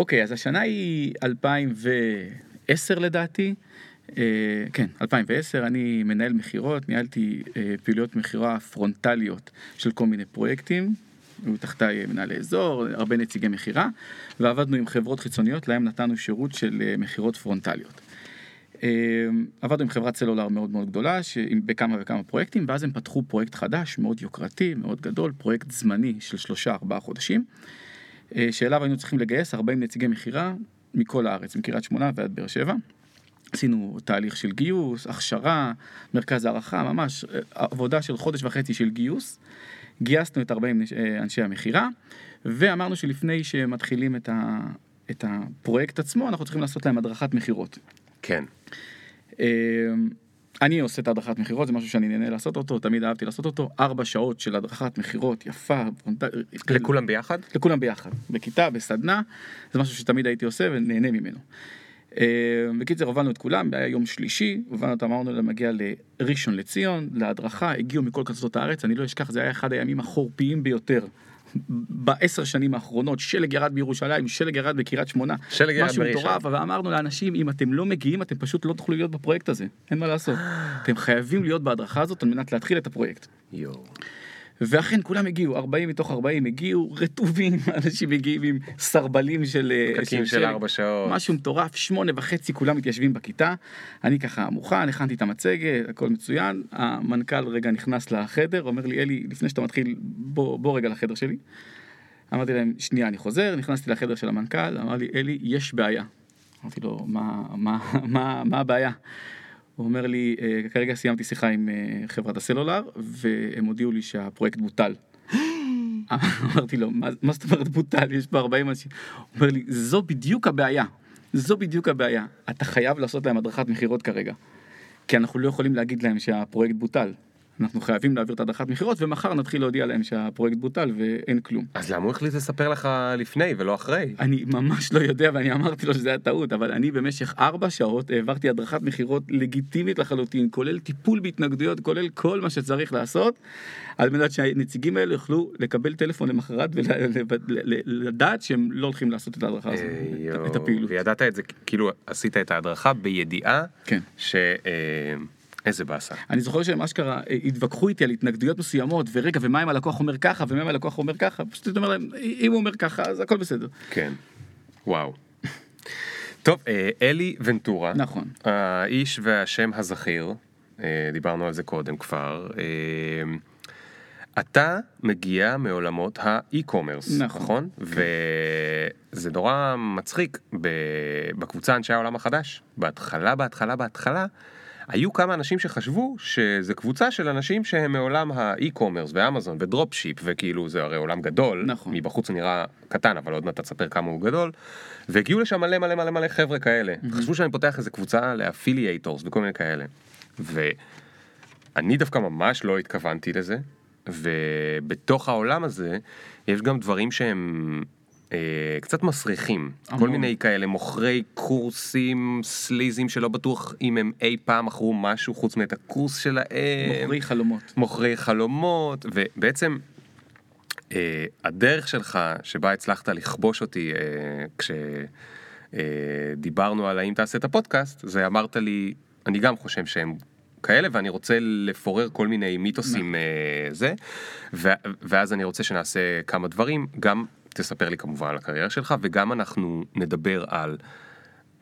אוקיי, אז השנה היא 2010 לדעתי. אה, כן, 2010, אני מנהל מכירות, ניהלתי אה, פעילויות מכירה פרונטליות של כל מיני פרויקטים. היו תחתיי מנהלי אזור, הרבה נציגי מכירה, ועבדנו עם חברות חיצוניות, להם נתנו שירות של אה, מכירות פרונטליות. עבדנו עם חברת סלולר מאוד מאוד גדולה, בכמה וכמה פרויקטים, ואז הם פתחו פרויקט חדש, מאוד יוקרתי, מאוד גדול, פרויקט זמני של שלושה ארבעה חודשים, שאליו היינו צריכים לגייס 40 נציגי מכירה מכל הארץ, מקריית שמונה ועד באר שבע. עשינו תהליך של גיוס, הכשרה, מרכז הערכה, ממש עבודה של חודש וחצי של גיוס. גייסנו את 40 אנשי המכירה, ואמרנו שלפני שמתחילים את, ה, את הפרויקט עצמו, אנחנו צריכים לעשות להם הדרכת מכירות. כן. אני עושה את הדרכת מכירות, זה משהו שאני נהנה לעשות אותו, תמיד אהבתי לעשות אותו, ארבע שעות של הדרכת מכירות יפה. לכולם ביחד? לכולם ביחד, בכיתה, בסדנה, זה משהו שתמיד הייתי עושה ונהנה ממנו. אמ, בקיצר הובלנו את כולם, היה יום שלישי, הובלנו אותם, אמרנו להם להגיע לראשון לציון, להדרכה, הגיעו מכל קצות הארץ, אני לא אשכח, זה היה אחד הימים החורפיים ביותר. בעשר שנים האחרונות, שלג ירד בירושלים, שלג ירד בקריית שמונה, שלג ירד משהו מטורף, ואמרנו לאנשים, אם אתם לא מגיעים, אתם פשוט לא תוכלו להיות בפרויקט הזה, אין מה לעשות. אתם חייבים להיות בהדרכה הזאת על מנת להתחיל את הפרויקט. יואו. ואכן כולם הגיעו, 40 מתוך 40 הגיעו רטובים, אנשים מגיעים עם סרבלים של... אה, פקקים של 4 שעות. משהו מטורף, שמונה וחצי כולם מתיישבים בכיתה, אני ככה מוכן, הכנתי את המצגת, הכל מצוין, המנכ"ל רגע נכנס לחדר, אומר לי, אלי, לפני שאתה מתחיל, בוא, בוא רגע לחדר שלי. אמרתי להם, שנייה, אני חוזר, נכנסתי לחדר של המנכ"ל, אמר לי, אלי, יש בעיה. אמרתי לו, מה, מה, מה, מה הבעיה? הוא אומר לי, אה, כרגע סיימתי שיחה עם אה, חברת הסלולר, והם הודיעו לי שהפרויקט בוטל. אמרתי לו, מה, מה זאת אומרת בוטל? יש פה 40 אנשים. הוא אומר לי, זו בדיוק הבעיה. זו בדיוק הבעיה. אתה חייב לעשות להם הדרכת מכירות כרגע. כי אנחנו לא יכולים להגיד להם שהפרויקט בוטל. אנחנו חייבים להעביר את הדרכת מכירות ומחר נתחיל להודיע להם שהפרויקט בוטל ואין כלום. אז למה הוא החליט לספר לך לפני ולא אחרי? אני ממש לא יודע ואני אמרתי לו שזה היה טעות אבל אני במשך ארבע שעות העברתי הדרכת מכירות לגיטימית לחלוטין כולל טיפול בהתנגדויות כולל כל מה שצריך לעשות על מנת שהנציגים האלה יוכלו לקבל טלפון למחרת ולדעת שהם לא הולכים לעשות את ההדרכה הזאת, את הפעילות. וידעת את זה כאילו עשית את ההדרכה בידיעה כן. ש... איזה באסה. אני זוכר שהם אשכרה אה, התווכחו איתי על התנגדויות מסוימות, ורגע, ומה אם הלקוח אומר ככה, ומה אם הלקוח אומר ככה, פשוט אתה אומר להם, אם הוא אומר ככה, אז הכל בסדר. כן, וואו. טוב, אה, אלי ונטורה. נכון. האיש והשם הזכיר, אה, דיברנו על זה קודם כבר. אתה מגיע מעולמות ה e-commerce, נכון? נכון? כן. וזה נורא מצחיק בקבוצה אנשי העולם החדש. בהתחלה, בהתחלה, בהתחלה. היו כמה אנשים שחשבו שזה קבוצה של אנשים שהם מעולם ה e-commerce ואמזון ו drop ship וכאילו זה הרי עולם גדול, נכון. מבחוץ הוא נראה קטן אבל עוד מעט תספר כמה הוא גדול, והגיעו לשם מלא מלא מלא מלא חבר'ה כאלה, mm-hmm. חשבו שאני פותח איזה קבוצה ל affiliators וכל מיני כאלה, ואני דווקא ממש לא התכוונתי לזה, ובתוך העולם הזה יש גם דברים שהם קצת מסריחים, כל מיני כאלה מוכרי קורסים סליזים שלא בטוח אם הם אי פעם מכרו משהו חוץ מאת הקורס שלהם. מוכרי חלומות. מוכרי חלומות, ובעצם אה, הדרך שלך שבה הצלחת לכבוש אותי אה, כשדיברנו על האם תעשה את הפודקאסט, זה אמרת לי, אני גם חושב שהם כאלה ואני רוצה לפורר כל מיני מיתוסים נכון. זה ואז אני רוצה שנעשה כמה דברים גם תספר לי כמובן על הקריירה שלך, וגם אנחנו נדבר על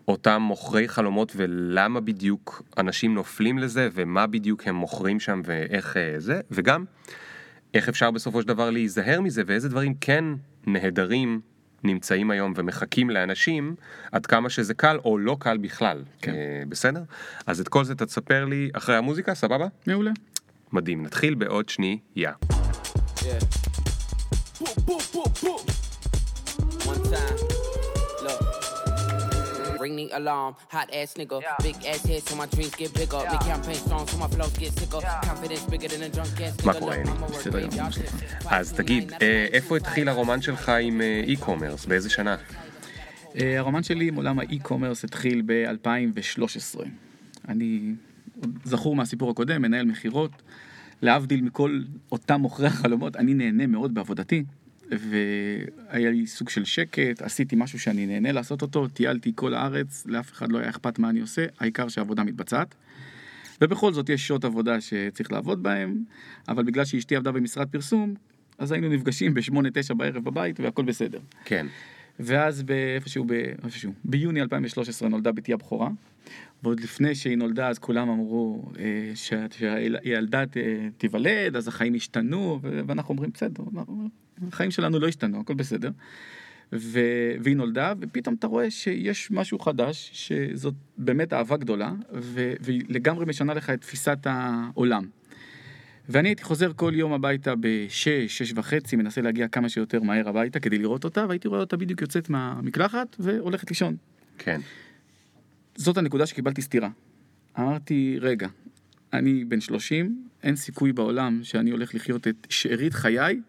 אותם מוכרי חלומות ולמה בדיוק אנשים נופלים לזה, ומה בדיוק הם מוכרים שם ואיך אה, זה, וגם איך אפשר בסופו של דבר להיזהר מזה, ואיזה דברים כן נהדרים נמצאים היום ומחכים לאנשים, עד כמה שזה קל או לא קל בכלל. כן. אה, בסדר? אז את כל זה תספר לי אחרי המוזיקה, סבבה? מעולה. מדהים, נתחיל בעוד שנייה. Yeah. One time. Look. Ring the alarm, hot ass nigga. Yeah. Big ass head so my dreams get bigger. Yeah. Big campaign strong so my flows get sicker. Yeah. Confidence bigger than a drunk ass nigga. מה קורה, אלי? בסדר גמור. אז תגיד, איפה התחיל הרומן שלך עם אי-קומרס? באיזה שנה? הרומן שלי עם עולם האי-קומרס התחיל ב-2013. אני זכור מהסיפור הקודם, מנהל מכירות. להבדיל מכל אותם מוכרי החלומות, אני נהנה מאוד בעבודתי. והיה לי סוג של שקט, עשיתי משהו שאני נהנה לעשות אותו, טיילתי כל הארץ, לאף אחד לא היה אכפת מה אני עושה, העיקר שהעבודה מתבצעת. ובכל זאת יש שעות עבודה שצריך לעבוד בהן, אבל בגלל שאשתי עבדה במשרד פרסום, אז היינו נפגשים בשמונה, תשע בערב בבית והכל בסדר. כן. ואז באיפשהו, באיפשהו, ביוני 2013 נולדה בתי הבכורה, ועוד לפני שהיא נולדה אז כולם אמרו אה, שהילדה תיוולד, אז החיים השתנו, ואנחנו אומרים בסדר, החיים שלנו לא השתנו, הכל בסדר. ו... והיא נולדה, ופתאום אתה רואה שיש משהו חדש, שזאת באמת אהבה גדולה, ו... והיא לגמרי משנה לך את תפיסת העולם. ואני הייתי חוזר כל יום הביתה בשש, שש וחצי, מנסה להגיע כמה שיותר מהר הביתה כדי לראות אותה, והייתי רואה אותה בדיוק יוצאת מהמקלחת והולכת לישון. כן. זאת הנקודה שקיבלתי סטירה. אמרתי, רגע, אני בן 30, אין סיכוי בעולם שאני הולך לחיות את שארית חיי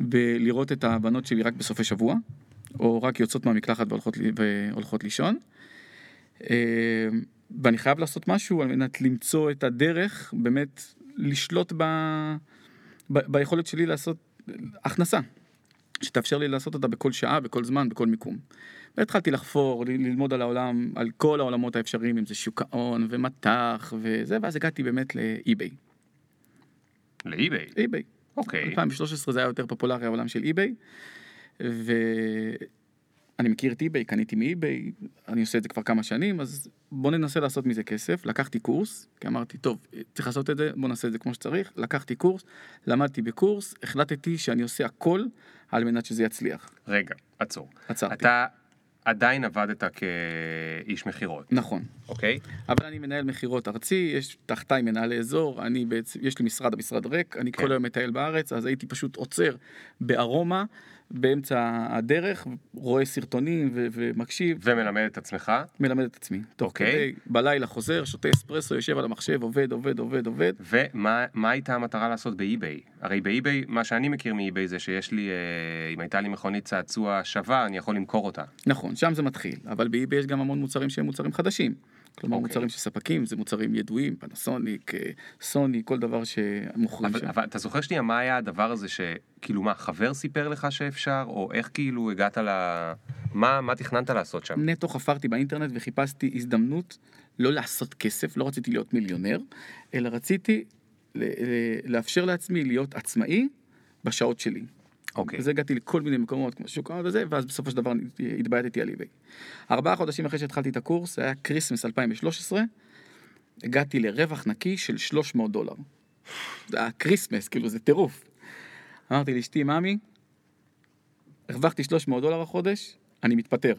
בלראות את הבנות שלי רק בסופי שבוע, או רק יוצאות מהמקלחת והולכות, והולכות לישון. אה, ואני חייב לעשות משהו על מנת למצוא את הדרך באמת לשלוט ב, ב, ביכולת שלי לעשות הכנסה, שתאפשר לי לעשות אותה בכל שעה, בכל זמן, בכל מיקום. והתחלתי לחפור, ללמוד על העולם, על כל העולמות האפשריים, אם זה שוק ההון ומטח וזה, ואז הגעתי באמת ל eBay. ל eBay? eBay. אוקיי. 2013 זה היה יותר פופולרי העולם של eBay, ואני מכיר את eBay, קניתי מ eBay, אני עושה את זה כבר כמה שנים, אז בוא ננסה לעשות מזה כסף. לקחתי קורס, כי אמרתי, טוב, צריך לעשות את זה, בוא נעשה את זה כמו שצריך. לקחתי קורס, למדתי בקורס, החלטתי שאני עושה הכל על מנת שזה יצליח. רגע, עצור. עצרתי. אתה עדיין עבדת כאיש מכירות. נכון. אוקיי? אבל אני מנהל מכירות ארצי, יש תחתיי מנהלי אזור, אני בעצם, יש לי משרד, המשרד ריק, אני כן. כל היום מטייל בארץ, אז הייתי פשוט עוצר בארומה, באמצע הדרך, רואה סרטונים ו- ומקשיב, ומלמד את עצמך? מלמד את עצמי. תוך אוקיי. כדי, בלילה חוזר, שותה אספרסו, יושב על המחשב, עובד, עובד, עובד, עובד. ומה מה הייתה המטרה לעשות ב eBay? הרי ב eBay, מה שאני מכיר מ eBay זה שיש לי, אה, אם הייתה לי מכונית צעצוע שווה, אני יכול למכור אותה. נכון, שם זה מתחיל, אבל ב eBay יש גם המון מוצרים שהם מוצרים חדשים. כלומר, אוקיי. מוצרים של ספקים, זה מוצרים ידועים, פנסוניק, אה, סוני, כל דבר שמוכרים אבל, שם. אבל אתה זוכר שנייה מה היה הדבר הזה שכאילו מה חבר סיפר לך שאפשר או איך כאילו הגעת ל... מה, מה תכננת לעשות שם? נטו חפרתי באינטרנט וחיפשתי הזדמנות לא לעשות כסף, לא רציתי להיות מיליונר, אלא רציתי לאפשר לעצמי להיות עצמאי בשעות שלי. אוקיי. אז הגעתי לכל מיני מקומות כמו שוק ההון וזה, ואז בסופו של דבר התבייתתי על eBay. ארבעה חודשים אחרי שהתחלתי את הקורס, זה היה Christmas 2013, הגעתי לרווח נקי של 300 דולר. זה היה Christmas, כאילו זה טירוף. אמרתי לאשתי, ממי, הרווחתי 300 דולר החודש, אני מתפטר.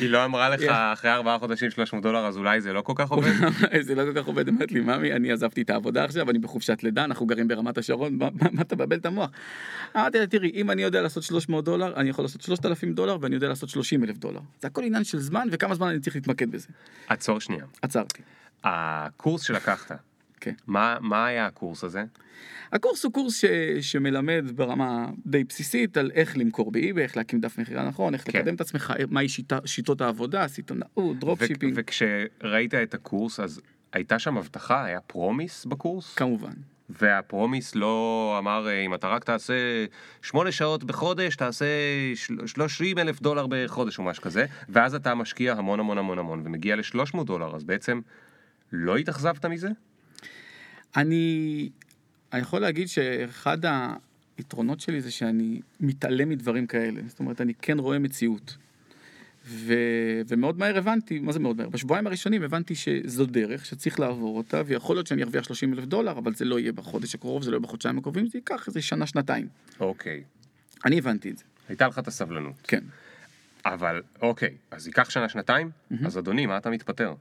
היא לא אמרה לך. אחרי ארבעה חודשים 300 דולר אז אולי זה לא כל כך עובד? זה לא כל כך עובד, אמרת לי, ממי, אני עזבתי את העבודה עכשיו, אני בחופשת לידה, אנחנו גרים ברמת השרון, מה אתה מבלבל את המוח? אמרתי לה, תראי, אם אני יודע לעשות 300 דולר, אני יכול לעשות 3,000 דולר, ואני יודע לעשות 30 אלף דולר. זה הכל עניין של זמן, וכמה זמן אני צריך להתמקד בזה. עצור שנייה. עצרתי. הקורס שלקחת, כן. מה, מה היה הקורס הזה? הקורס הוא קורס ש, שמלמד ברמה די בסיסית על איך למכור ב eBay, איך להקים דף מכירה נכון, איך כן. לקדם את עצמך, מהי שיטה, שיטות העבודה, סיטונאות, dropshipping, וכשראית את הקורס אז הייתה שם הבטחה, היה promise בקורס? כמובן. וה promise לא אמר אה, אם אתה רק תעשה שמונה שעות בחודש תעשה של- 30 אלף דולר בחודש או משהו כזה ואז אתה משקיע המון המון המון המון ומגיע ל-300 דולר אז בעצם לא התאכזבת מזה? אני, אני יכול להגיד שאחד היתרונות שלי זה שאני מתעלם מדברים כאלה. זאת אומרת, אני כן רואה מציאות. ו... ומאוד מהר הבנתי, מה זה מאוד מהר? בשבועיים הראשונים הבנתי שזו דרך שצריך לעבור אותה, ויכול להיות שאני ארוויח 30 אלף דולר, אבל זה לא יהיה בחודש הקרוב, זה לא יהיה בחודשיים הקרובים, זה ייקח איזה שנה, שנתיים. אוקיי. אני הבנתי את זה, הייתה לך את הסבלנות. כן. אבל אוקיי, אז ייקח שנה שנתיים? אז אדוני, מה אתה מתפטר?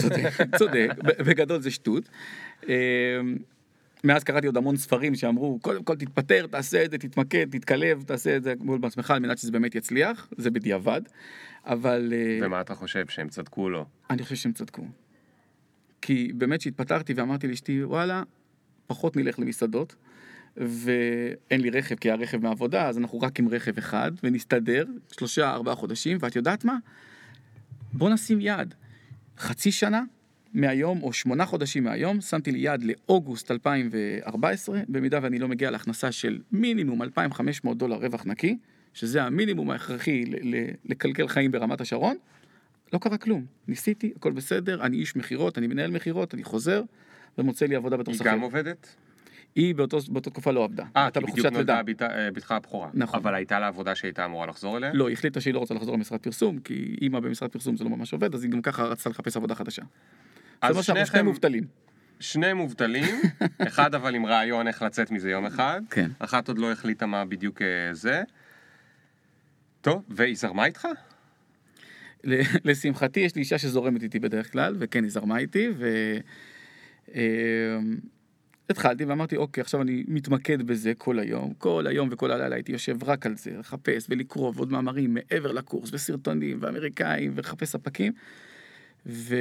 צודק, צודק, בגדול זה שטות. אמ, מאז קראתי עוד המון ספרים שאמרו, קודם כל תתפטר, תעשה את זה, תתמקד, תתקלב, תעשה את זה מול בעצמך על מנת שזה באמת יצליח, זה בדיעבד, אבל אה, ומה אתה חושב, שהם צדקו או לא? אני חושב שהם צדקו. כי באמת שהתפטרתי ואמרתי לאשתי, וואלה, פחות נלך למסעדות, ואין לי רכב כי היה רכב מעבודה, אז אנחנו רק עם רכב אחד, ונסתדר שלושה, ארבעה חודשים, ואת יודעת מה? בוא נשים יעד. חצי שנה מהיום, או שמונה חודשים מהיום, שמתי לי יעד לאוגוסט 2014, במידה ואני לא מגיע להכנסה של מינימום 2,500 דולר רווח נקי, שזה המינימום ההכרחי ל- ל- לקלקל חיים ברמת השרון, לא קרה כלום. ניסיתי, הכל בסדר, אני איש מכירות, אני מנהל מכירות, אני חוזר, ומוצא לי עבודה בתור היא שכיר. גם עובדת? היא באותו, באותה תקופה לא עבדה. אה, כי בדיוק נולדה. בתה- אה, בתך הבכורה. נכון. אבל הייתה לה עבודה שהייתה אמורה לחזור אליה? לא, היא החליטה שהיא לא רוצה לחזור למשרד פרסום, כי אימא במשרד פרסום זה לא ממש עובד, אז היא גם ככה רצתה לחפש עבודה חדשה. אז שאנחנו שני שניכם- מובטלים. שני מובטלים, אחד אבל עם רעיון איך לצאת מזה יום אחד, כן. אחת עוד לא החליטה מה בדיוק אה, זה. טוב, והיא זרמה איתך? לשמחתי יש לי אישה שזורמת איתי בדרך כלל, וכן, היא זרמה איתי, ו... התחלתי ואמרתי, אוקיי, עכשיו אני מתמקד בזה כל היום, כל היום וכל הלילה הייתי יושב רק על זה, לחפש ולקרוא ועוד מאמרים מעבר לקורס, וסרטונים, ואמריקאים, ולחפש ספקים. ו...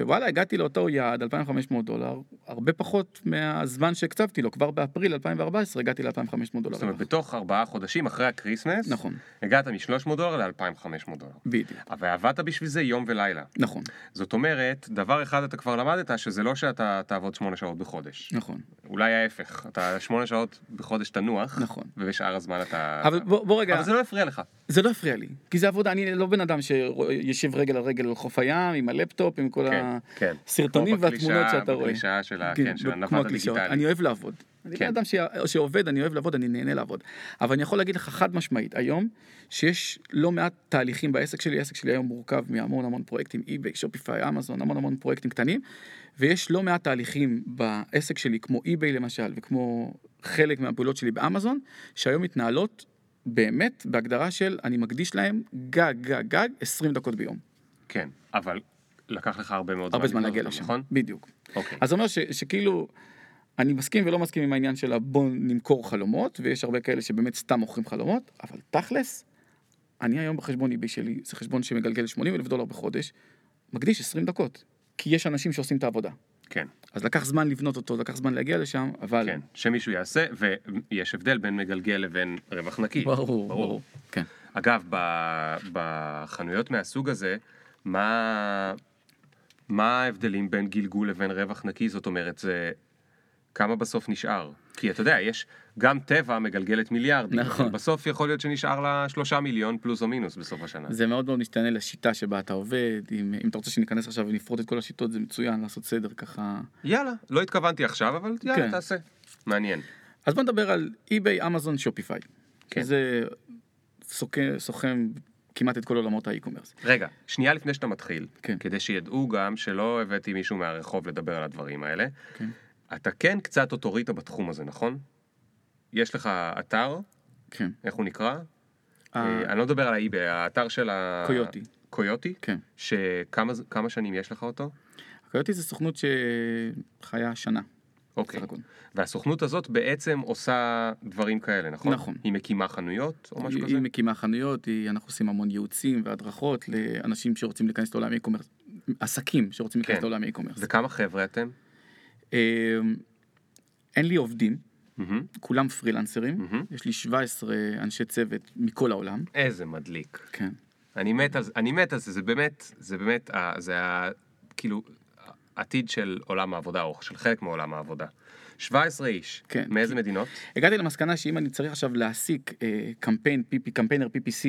ווואלה, הגעתי לאותו יעד, 2,500 דולר, הרבה פחות מהזמן שהקצבתי לו, כבר באפריל 2014 הגעתי ל-2,500 דולר. זאת אומרת. בתוך ארבעה חודשים אחרי ה Christmas, נכון, הגעת מ-300 דולר ל-2,500 דולר. בדיוק, אבל עבדת בשביל זה יום ולילה. נכון, זאת אומרת, דבר אחד אתה כבר למדת, שזה לא שאתה תעבוד שמונה שעות בחודש. נכון. אולי ההפך, אתה שמונה שעות בחודש תנוח, נכון. ובשאר הזמן אתה... אבל בוא, בוא רגע, אבל זה לא הפריע לך. זה לא הפריע לי, כי זה עבודה, אני לא בן אדם שיושב רגל על רגל על חוף הים, עם הלפטופ, עם כל כן, כן. הסרטונים כמו והתמונות שאתה רואה. בקלישאה של ה- כן, כן, של כמו הנווד הקלישאות. הדיגיטלי. אני אוהב לעבוד. אני כן. אדם ש- שעובד, אני אוהב לעבוד, אני נהנה לעבוד. אבל אני יכול להגיד לך חד משמעית, היום, שיש לא מעט תהליכים בעסק שלי, העסק שלי היום מורכב מהמון המון פרויקטים, אי-ביי, שופיפיי, אמזון, המון המון פרויקטים קטנים, ויש לא מעט תהליכים בעסק שלי, כמו אי-ביי למשל, וכמו חלק מהפעולות שלי באמזון, שהיום מתנהלות באמת בהגדרה של אני מקדיש להם גג, גג, גג, 20 דקות ביום. כן, אבל לקח לך הרבה מאוד הרבה זמן להגיע לשם. נכון? בדיוק. אוקיי. אז זה אומר ש, שכאילו, אני מסכים ולא מסכים עם העניין של הבוא נמכור חלומות, ויש הרבה כאלה שבאמת סתם מוכרים חלומות, אבל תכלס, אני היום בחשבון איבי שלי, זה חשבון שמגלגל 80 אלף דולר בחודש, מקדיש 20 דקות, כי יש אנשים שעושים את העבודה. כן, אז לקח זמן לבנות אותו, לקח זמן להגיע לשם, אבל... כן, שמישהו יעשה, ויש הבדל בין מגלגל לבין רווח נקי. ברור, ברור. כן. אגב, ב- בחנויות מהסוג הזה, מה, מה ההבדלים בין גלגול לבין רווח נקי? זאת אומרת, זה כמה בסוף נשאר? כי אתה יודע, יש, גם טבע מגלגלת מיליארדים. נכון. בסוף יכול להיות שנשאר לה שלושה מיליון פלוס או מינוס בסוף השנה. זה מאוד מאוד משתנה לשיטה שבה אתה עובד, אם, אם אתה רוצה שניכנס עכשיו ונפרוט את כל השיטות, זה מצוין לעשות סדר ככה. יאללה, לא התכוונתי עכשיו, אבל יאללה, כן. תעשה. מעניין. אז בוא נדבר על eBay, אמזון, Shopify. כן. זה סוקר, סוקר כמעט את כל עולמות ה e-commerce. רגע, שנייה לפני שאתה מתחיל, כן. כדי שידעו גם שלא הבאתי מישהו מהרחוב לדבר על הדברים האלה, כן. אתה כן קצת אוטוריטה בתחום הזה, נכון? יש לך אתר, כן. איך הוא נקרא? אה, אה, אני לא מדבר על ה eBay, האתר של ה... קויוטי. קויוטי? כן. שכמה שנים יש לך אותו? קויוטי זה סוכנות שחיה שנה. אוקיי. הכל. והסוכנות הזאת בעצם עושה דברים כאלה, נכון? נכון. היא מקימה חנויות או משהו היא, כזה? היא מקימה חנויות, היא, אנחנו עושים המון ייעוצים והדרכות לאנשים שרוצים להיכנס לעולם האי-קומרס, עסקים שרוצים להיכנס כן. לעולם האי-קומרס. וכמה חבר'ה אתם? אה, אין לי עובדים, מהמם. כולם פרילנסרים, מהמם. יש לי 17 אנשי צוות מכל העולם. איזה מדליק. כן. אני מת על זה, אני מת על זה, זה באמת, זה באמת, זה ה... כאילו, עתיד של עולם העבודה, או של חלק מעולם העבודה. 17 איש, כן. מאיזה מדינות? הגעתי למסקנה שאם אני צריך עכשיו להעסיק אה, קמפיין PP, קמפיינר PPC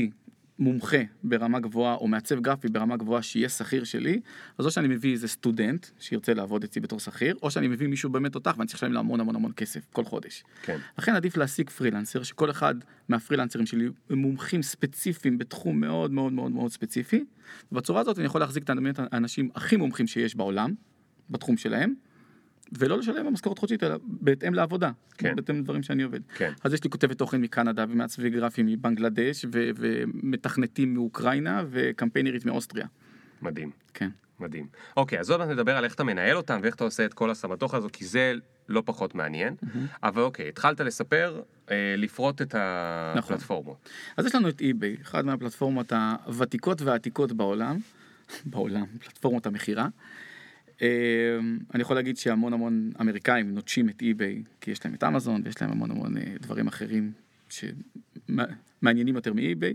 מומחה ברמה גבוהה או מעצב גרפי ברמה גבוהה שיהיה שכיר שלי, אז או שאני מביא איזה סטודנט שירצה לעבוד אצלי בתור שכיר, או שאני מביא מישהו באמת תותח ואני צריך לשלם לו המון המון המון כסף כל חודש. כן. לכן עדיף להעסיק פרילנסר, שכל אחד מהפרילנסרים שלי הם מומחים ספציפיים בתחום מאוד מאוד מאוד מאוד ספציפי, ובצורה הזאת אני יכול להחזיק את האנשים הכי מומחים שיש בעולם, בתחום שלהם, ולא לשלם במשכורת חודשית, אלא בהתאם לעבודה, כן. בהתאם לדברים שאני עובד. כן. אז יש לי כותבת תוכן מקנדה ומעצבי גרפים מבנגלדש ו- ומתכנתים מאוקראינה וקמפיינרית מאוסטריה. מדהים, כן. מדהים. אוקיי, אז עוד מעט נדבר על איך אתה מנהל אותם ואיך אתה עושה את כל הסמטוחה הזו, כי זה לא פחות מעניין. אבל אוקיי, התחלת לספר, אה, לפרוט את נכון. הפלטפורמות. אז יש לנו את eBay, אחת מהפלטפורמות הוותיקות והעתיקות בעולם, בעולם, פלטפורמות המכירה. אה, אני יכול להגיד שהמון המון אמריקאים נוטשים את eBay, כי יש להם את אמזון ויש להם המון המון אה, דברים אחרים שמעניינים יותר מ eBay.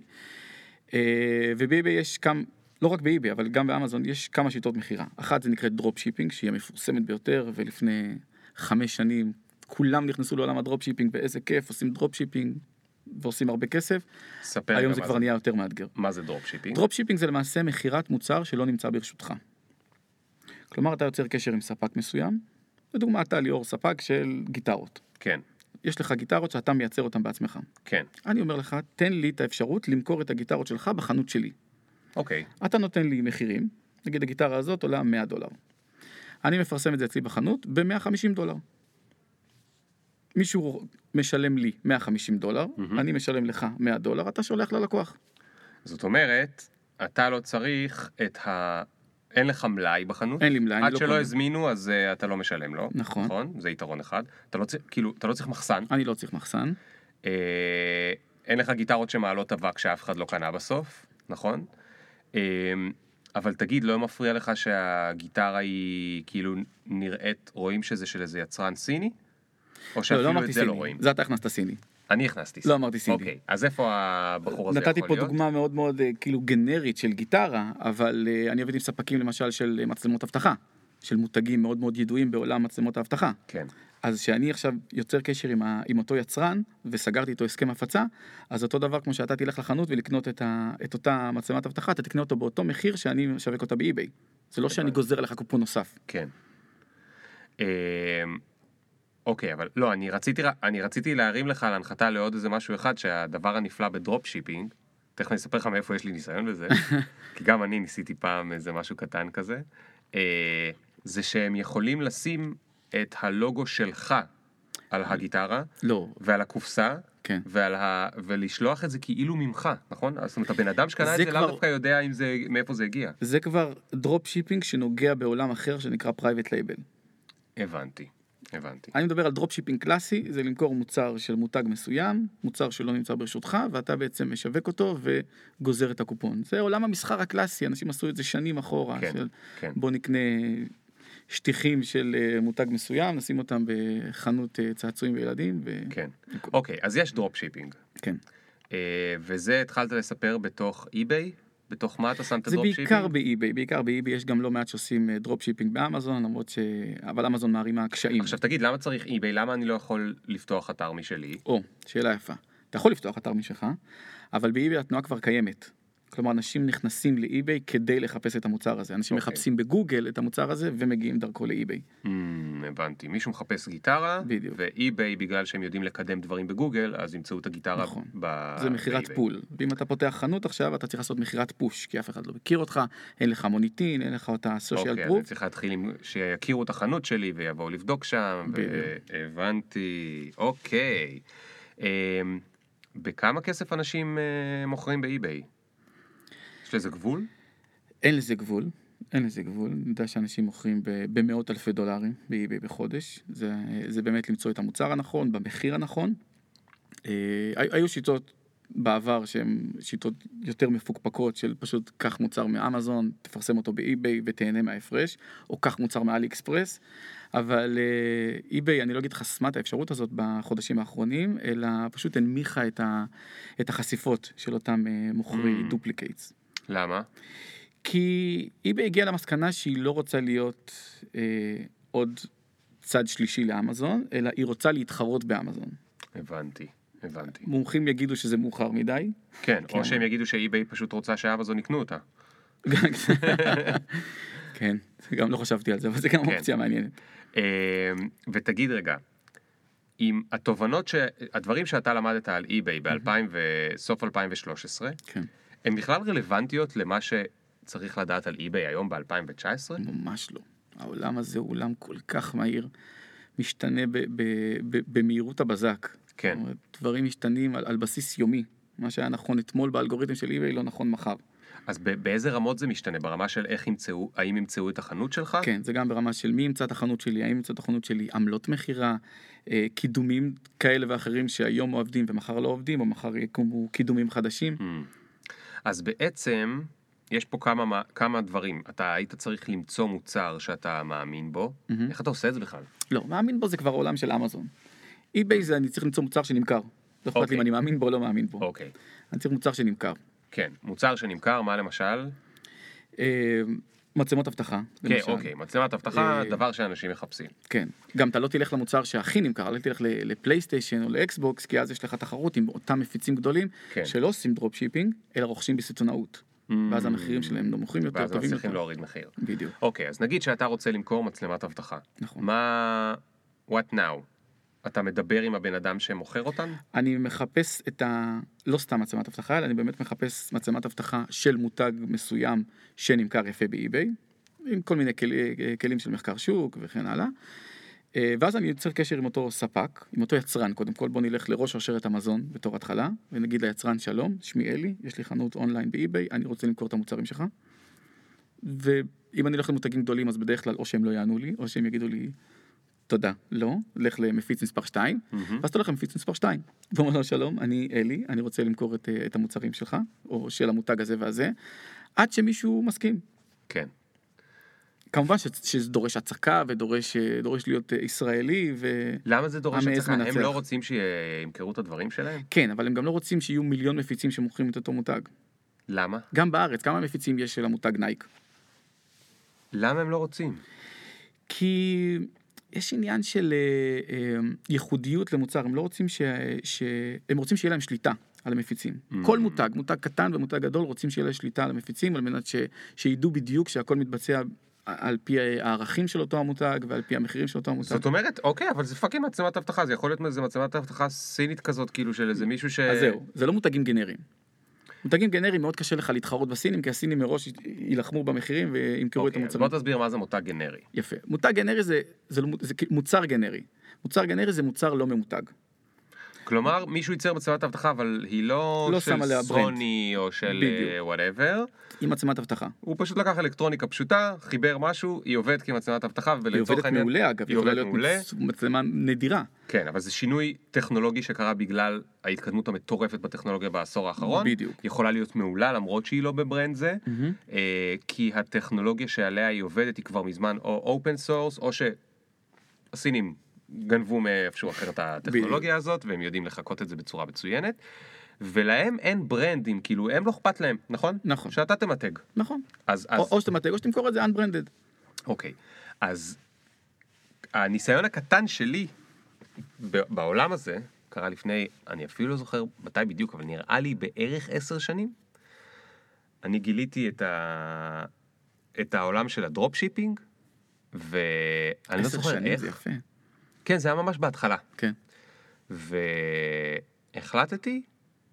אה, וב eBay יש כמה, לא רק ב eBay, אבל גם באמזון יש כמה שיטות מכירה. אחת זה נקראת drop shipping, שהיא המפורסמת ביותר, ולפני חמש שנים כולם נכנסו לעולם ה drop shipping, ואיזה כיף, עושים drop shipping ועושים הרבה כסף. ספר היום זה כבר נהיה יותר מאתגר. מה זה drop shipping? drop shipping זה למעשה מכירת מוצר שלא נמצא ברשותך. כלומר, אתה יוצר קשר עם ספק מסוים, לדוגמה, אתה ליאור ספק של גיטרות. כן, יש לך גיטרות שאתה מייצר אותן בעצמך. כן, אני אומר לך, תן לי את האפשרות למכור את הגיטרות שלך בחנות שלי. אוקיי, אתה נותן לי מחירים, נגיד הגיטרה הזאת עולה 100 דולר. אני מפרסם את זה אצלי בחנות ב-150 דולר. מישהו משלם לי 150 דולר, מהמם. אני משלם לך 100 דולר, אתה שולח ללקוח. זאת אומרת, אתה לא צריך את ה... אין לך מלאי בחנות. אין לי מלאי, אני עד לא שלא. הזמינו אז uh, אתה לא משלם לו. נכון. נכון? זה יתרון אחד. אתה לא צריך, כאילו, אתה לא צריך מחסן. אני לא צריך מחסן. אה, אין לך גיטרות שמעלות אבק שאף אחד לא קנה בסוף, נכון? אה, אבל תגיד, לא מפריע לך שהגיטרה היא כאילו נראית, רואים שזה של איזה יצרן סיני? או לא, שאפילו לא את אמרתי זה לא סיני, רואים? זה אתה הכנסת סיני. אני הכנסתי לא אמרתי סיני. אוקיי, אז איפה הבחור הזה יכול נתתי להיות? פה דוגמה מאוד מאוד אה, כאילו גנרית של גיטרה, אבל אה, אני עובד עם ספקים למשל של אה, מצלמות אבטחה, של מותגים מאוד מאוד ידועים בעולם מצלמות האבטחה. כן, אז כשאני עכשיו יוצר קשר עם, ה, עם אותו יצרן וסגרתי איתו הסכם הפצה, אז אותו דבר כמו שאתה תלך לחנות ולקנות את, ה, את אותה מצלמת אבטחה, אתה תקנה אותו באותו מחיר שאני משווק אותה באי-ביי. זה לא שאני. גוזר לך קופון נוסף. כן. אוקיי, אבל לא, אני רציתי, אני רציתי להרים לך להנחתה לעוד איזה משהו אחד, שהדבר הנפלא ב drop shipping, תכף אני אספר לך מאיפה יש לי ניסיון בזה, כי גם אני ניסיתי פעם איזה משהו קטן כזה, אה, זה שהם יכולים לשים את הלוגו שלך על הגיטרה, לא, ועל הקופסה, כן. ועל ה... ולשלוח את זה כאילו ממך, נכון? זאת אומרת, הבן אדם שקנה את זה זה לאו כבר- דווקא יודע אם זה, מאיפה זה הגיע. זה כבר drop shipping שנוגע בעולם אחר שנקרא private label. הבנתי, הבנתי. אני מדבר על drop shipping קלאסי, זה למכור מוצר של מותג מסוים, מוצר שלא נמצא ברשותך, ואתה בעצם משווק אותו וגוזר את הקופון. זה עולם המסחר הקלאסי, אנשים עשו את זה שנים אחורה, כן, של כן. בוא נקנה שטיחים של אה, מותג מסוים, נשים אותם בחנות אה, צעצועים וילדים, ו... כן. אוקיי, אז יש drop shipping. כן. אה, וזה התחלת לספר בתוך אי-ביי? בתוך מה אתה שם את זה ה drop shipping? בעיקר באי-ביי, בעיקר באי-ביי יש גם לא מעט שעושים אה, drop shipping באמזון, למרות ש... אבל אמזון מערימה קשיים. עכשיו תגיד, למה צריך אי-ביי? למה אני לא יכול לפתוח אתר משלי? או, שאלה יפה. אתה יכול לפתוח אתר משלך, אבל באי-ביי התנועה כבר קיימת. כלומר, אנשים נכנסים לאי-ביי כדי לחפש את המוצר הזה. אנשים אוקיי. מחפשים בגוגל את המוצר הזה ומגיעים דרכו לאי-ביי. Hmm, הבנתי. מישהו מחפש גיטרה, בדיוק. ואי-ביי בגלל שהם יודעים לקדם דברים בגוגל, אז ימצאו את הגיטרה נכון. ב... זה מכירת. pull. ואם אתה פותח חנות עכשיו, אתה צריך לעשות מכירת push, כי אף אחד לא מכיר אותך, אין לך מוניטין, אין לך אותה social אוקיי, אז proof. אני צריך להתחיל עם... שיכירו את החנות שלי ויבואו לבדוק שם. בדיוק. הבנתי. אוקיי. אמ, בכמה כסף אנשים אה, מוכרים באי-ביי? יש לזה גבול? אין לזה גבול. אין לזה גבול, אני יודע שאנשים מוכרים במאות אלפי דולרים באי-ביי בחודש, זה, זה באמת למצוא את המוצר הנכון, במחיר הנכון. אה, הי- היו שיטות בעבר שהן שיטות יותר מפוקפקות של פשוט קח מוצר מאמזון, תפרסם אותו באי-ביי ותהנה מההפרש, או קח מוצר מאלי אקספרס, אבל אה, אי-ביי, אני לא אגיד חסמה את האפשרות הזאת בחודשים האחרונים, אלא פשוט הנמיכה את, ה, את החשיפות של אותם אה, מוכרי Mm. למה? כי eBay הגיעה למסקנה שהיא לא רוצה להיות אה, עוד צד שלישי לאמזון, אלא היא רוצה להתחרות באמזון. הבנתי, הבנתי. מומחים יגידו שזה מאוחר מדי. כן, כן. או שהם יגידו שאי-ביי פשוט רוצה שאמזון יקנו אותה. כן, גם לא חשבתי על זה, אבל זה גם כן. אופציה מעניינת. אמ, ותגיד רגע, עם התובנות, ש... הדברים שאתה למדת על אי-ביי ב-2000 וסוף 2013, כן, הן בכלל רלוונטיות למה שצריך לדעת על אי-ביי היום ב-2019? ממש לא. העולם הזה הוא עולם כל כך מהיר, משתנה ב- ב- ב- במהירות הבזק. כן. דברים משתנים על, על בסיס יומי. מה שהיה נכון אתמול באלגוריתם של eBay לא נכון מחר. אז באיזה רמות זה משתנה? ברמה של איך ימצאו, האם ימצאו את החנות שלך? כן, זה גם ברמה של מי ימצא את החנות שלי, האם ימצא את החנות שלי, עמלות מכירה, אה, קידומים כאלה ואחרים שהיום עובדים ומחר לא עובדים, או מחר יקומו קידומים חדשים. Hmm. אז בעצם, יש פה כמה, מה- כמה דברים. אתה היית צריך למצוא מוצר שאתה מאמין בו. מהמם. איך אתה עושה את זה בכלל? לא, מאמין בו זה כבר עולם של אמזון. eBay זה אני צריך למצוא מוצר שנמכר. לא אכפת לי אוקיי. אם אני מאמין בו או לא מאמין בו. אוקיי. אני צריך מוצר שנמכר. כן, מוצר שנמכר, מה למשל? מצלמות אבטחה, כן, למשל. אוקיי, מצלמת אבטחה, אה, דבר שאנשים מחפשים. כן. גם אתה לא תלך למוצר שהכי נמכר, אל תלך לפלייסטיישן או לאקסבוקס, כי אז יש לך תחרות עם אותם מפיצים גדולים, כן. שלא עושים drop shipping, אלא רוכשים בסיטונאות. ואז המחירים שלהם נמוכים יותר, ואז טובים מצליחים יותר. להוריד מחיר. בדיוק, אוקיי, אז נגיד שאתה רוצה למכור מצלמת אבטחה. נכון. מה... what now? אתה מדבר עם הבן אדם שמוכר אותן? אני מחפש את ה... לא סתם מצלמת אבטחה, אלא אני באמת מחפש מצלמת אבטחה של מותג מסוים שנמכר יפה באי-ביי, עם כל מיני כלי, כלים של מחקר שוק וכן הלאה. אה, ואז אני יוצר קשר עם אותו ספק, עם אותו יצרן, קודם כל בוא נלך לראש שרשרת המזון בתור התחלה, ונגיד ליצרן שלום, שמי אלי, יש לי חנות אונליין באי-ביי, אני רוצה למכור את המוצרים שלך. ואם אני הולך למותגים גדולים אז בדרך כלל או שהם לא יענו לי, או שהם יגידו לי תודה, לא, לך למפיץ מספר 2, ואז אתה הולך למפיץ מספר 2, ואומר לו שלום, אני אלי, אני רוצה למכור את, את המוצרים שלך, או של המותג הזה והזה, עד שמישהו מסכים. כן. כמובן ש- שזה דורש הצקה ודורש דורש להיות אה, ישראלי ו... למה זה דורש הצלחה? הם. לא רוצים שימכרו את הדברים שלהם? כן, אבל הם גם לא רוצים שיהיו מיליון מפיצים שמוכרים את אותו מותג. למה? גם בארץ, כמה מפיצים יש של המותג נייק? למה הם לא רוצים? כי יש עניין של אה, אה, ייחודיות למוצר, הם לא רוצים ש... ש... הם רוצים שיהיה להם שליטה על המפיצים. Mm. כל מותג, מותג קטן ומותג גדול, רוצים שיהיה להם שליטה על המפיצים, על מנת ש... שידעו בדיוק שהכל מתבצע על פי הערכים של אותו המותג ועל פי המחירים של אותו המותג. זאת אומרת, אוקיי, אבל זה fucking מצלמת אבטחה, זה יכול להיות איזה מצלמת אבטחה סינית כזאת, כאילו של איזה מישהו ש... אז זהו, זה לא מותגים גנריים. מותגים גנריים מאוד קשה לך להתחרות בסינים, כי הסינים מראש יילחמו במחירים וימכרו את אוקיי, המוצרים. בוא תסביר מה זה מותג גנרי. יפה. מותג גנרי זה, זה, לא, זה מוצר גנרי. מוצר גנרי זה מוצר לא ממותג. כלומר, מישהו ייצר מצלמת אבטחה, אבל היא לא, לא של. סוני או של בדיוק. Whatever. עם מצלמת אבטחה. הוא פשוט לקח אלקטרוניקה פשוטה, חיבר משהו, היא עובדת כמצלמת אבטחה, היא ולצורך עובדת העניין... מעולה אגב, היא יכולה עובדת להיות מעולה. מצ- מצלמה נדירה. כן, אבל זה שינוי טכנולוגי שקרה בגלל ההתקדמות המטורפת בטכנולוגיה בעשור האחרון. בדיוק. יכולה להיות מעולה למרות שהיא לא ב brand זה, אה, כי הטכנולוגיה שעליה היא עובדת היא כבר מזמן או open source, או שהסינים גנבו מאיפשהו אחר את הטכנולוגיה הזאת, והם יודעים לחקות את זה בצורה מצוינת. ולהם אין ברנדים, כאילו הם לא אכפת להם, נכון? נכון. שאתה תמתג. נכון. אז, אז... או, או שתמתג או שתמכור את זה unbranded. אוקיי, אז הניסיון הקטן שלי בעולם הזה קרה לפני, אני אפילו לא זוכר מתי בדיוק, אבל נראה לי בערך עשר שנים. אני גיליתי את, ה... את העולם של ה drop shipping, ואני לא עשר זוכר שנים איך. זה יפה. כן, זה היה ממש בהתחלה. כן. והחלטתי,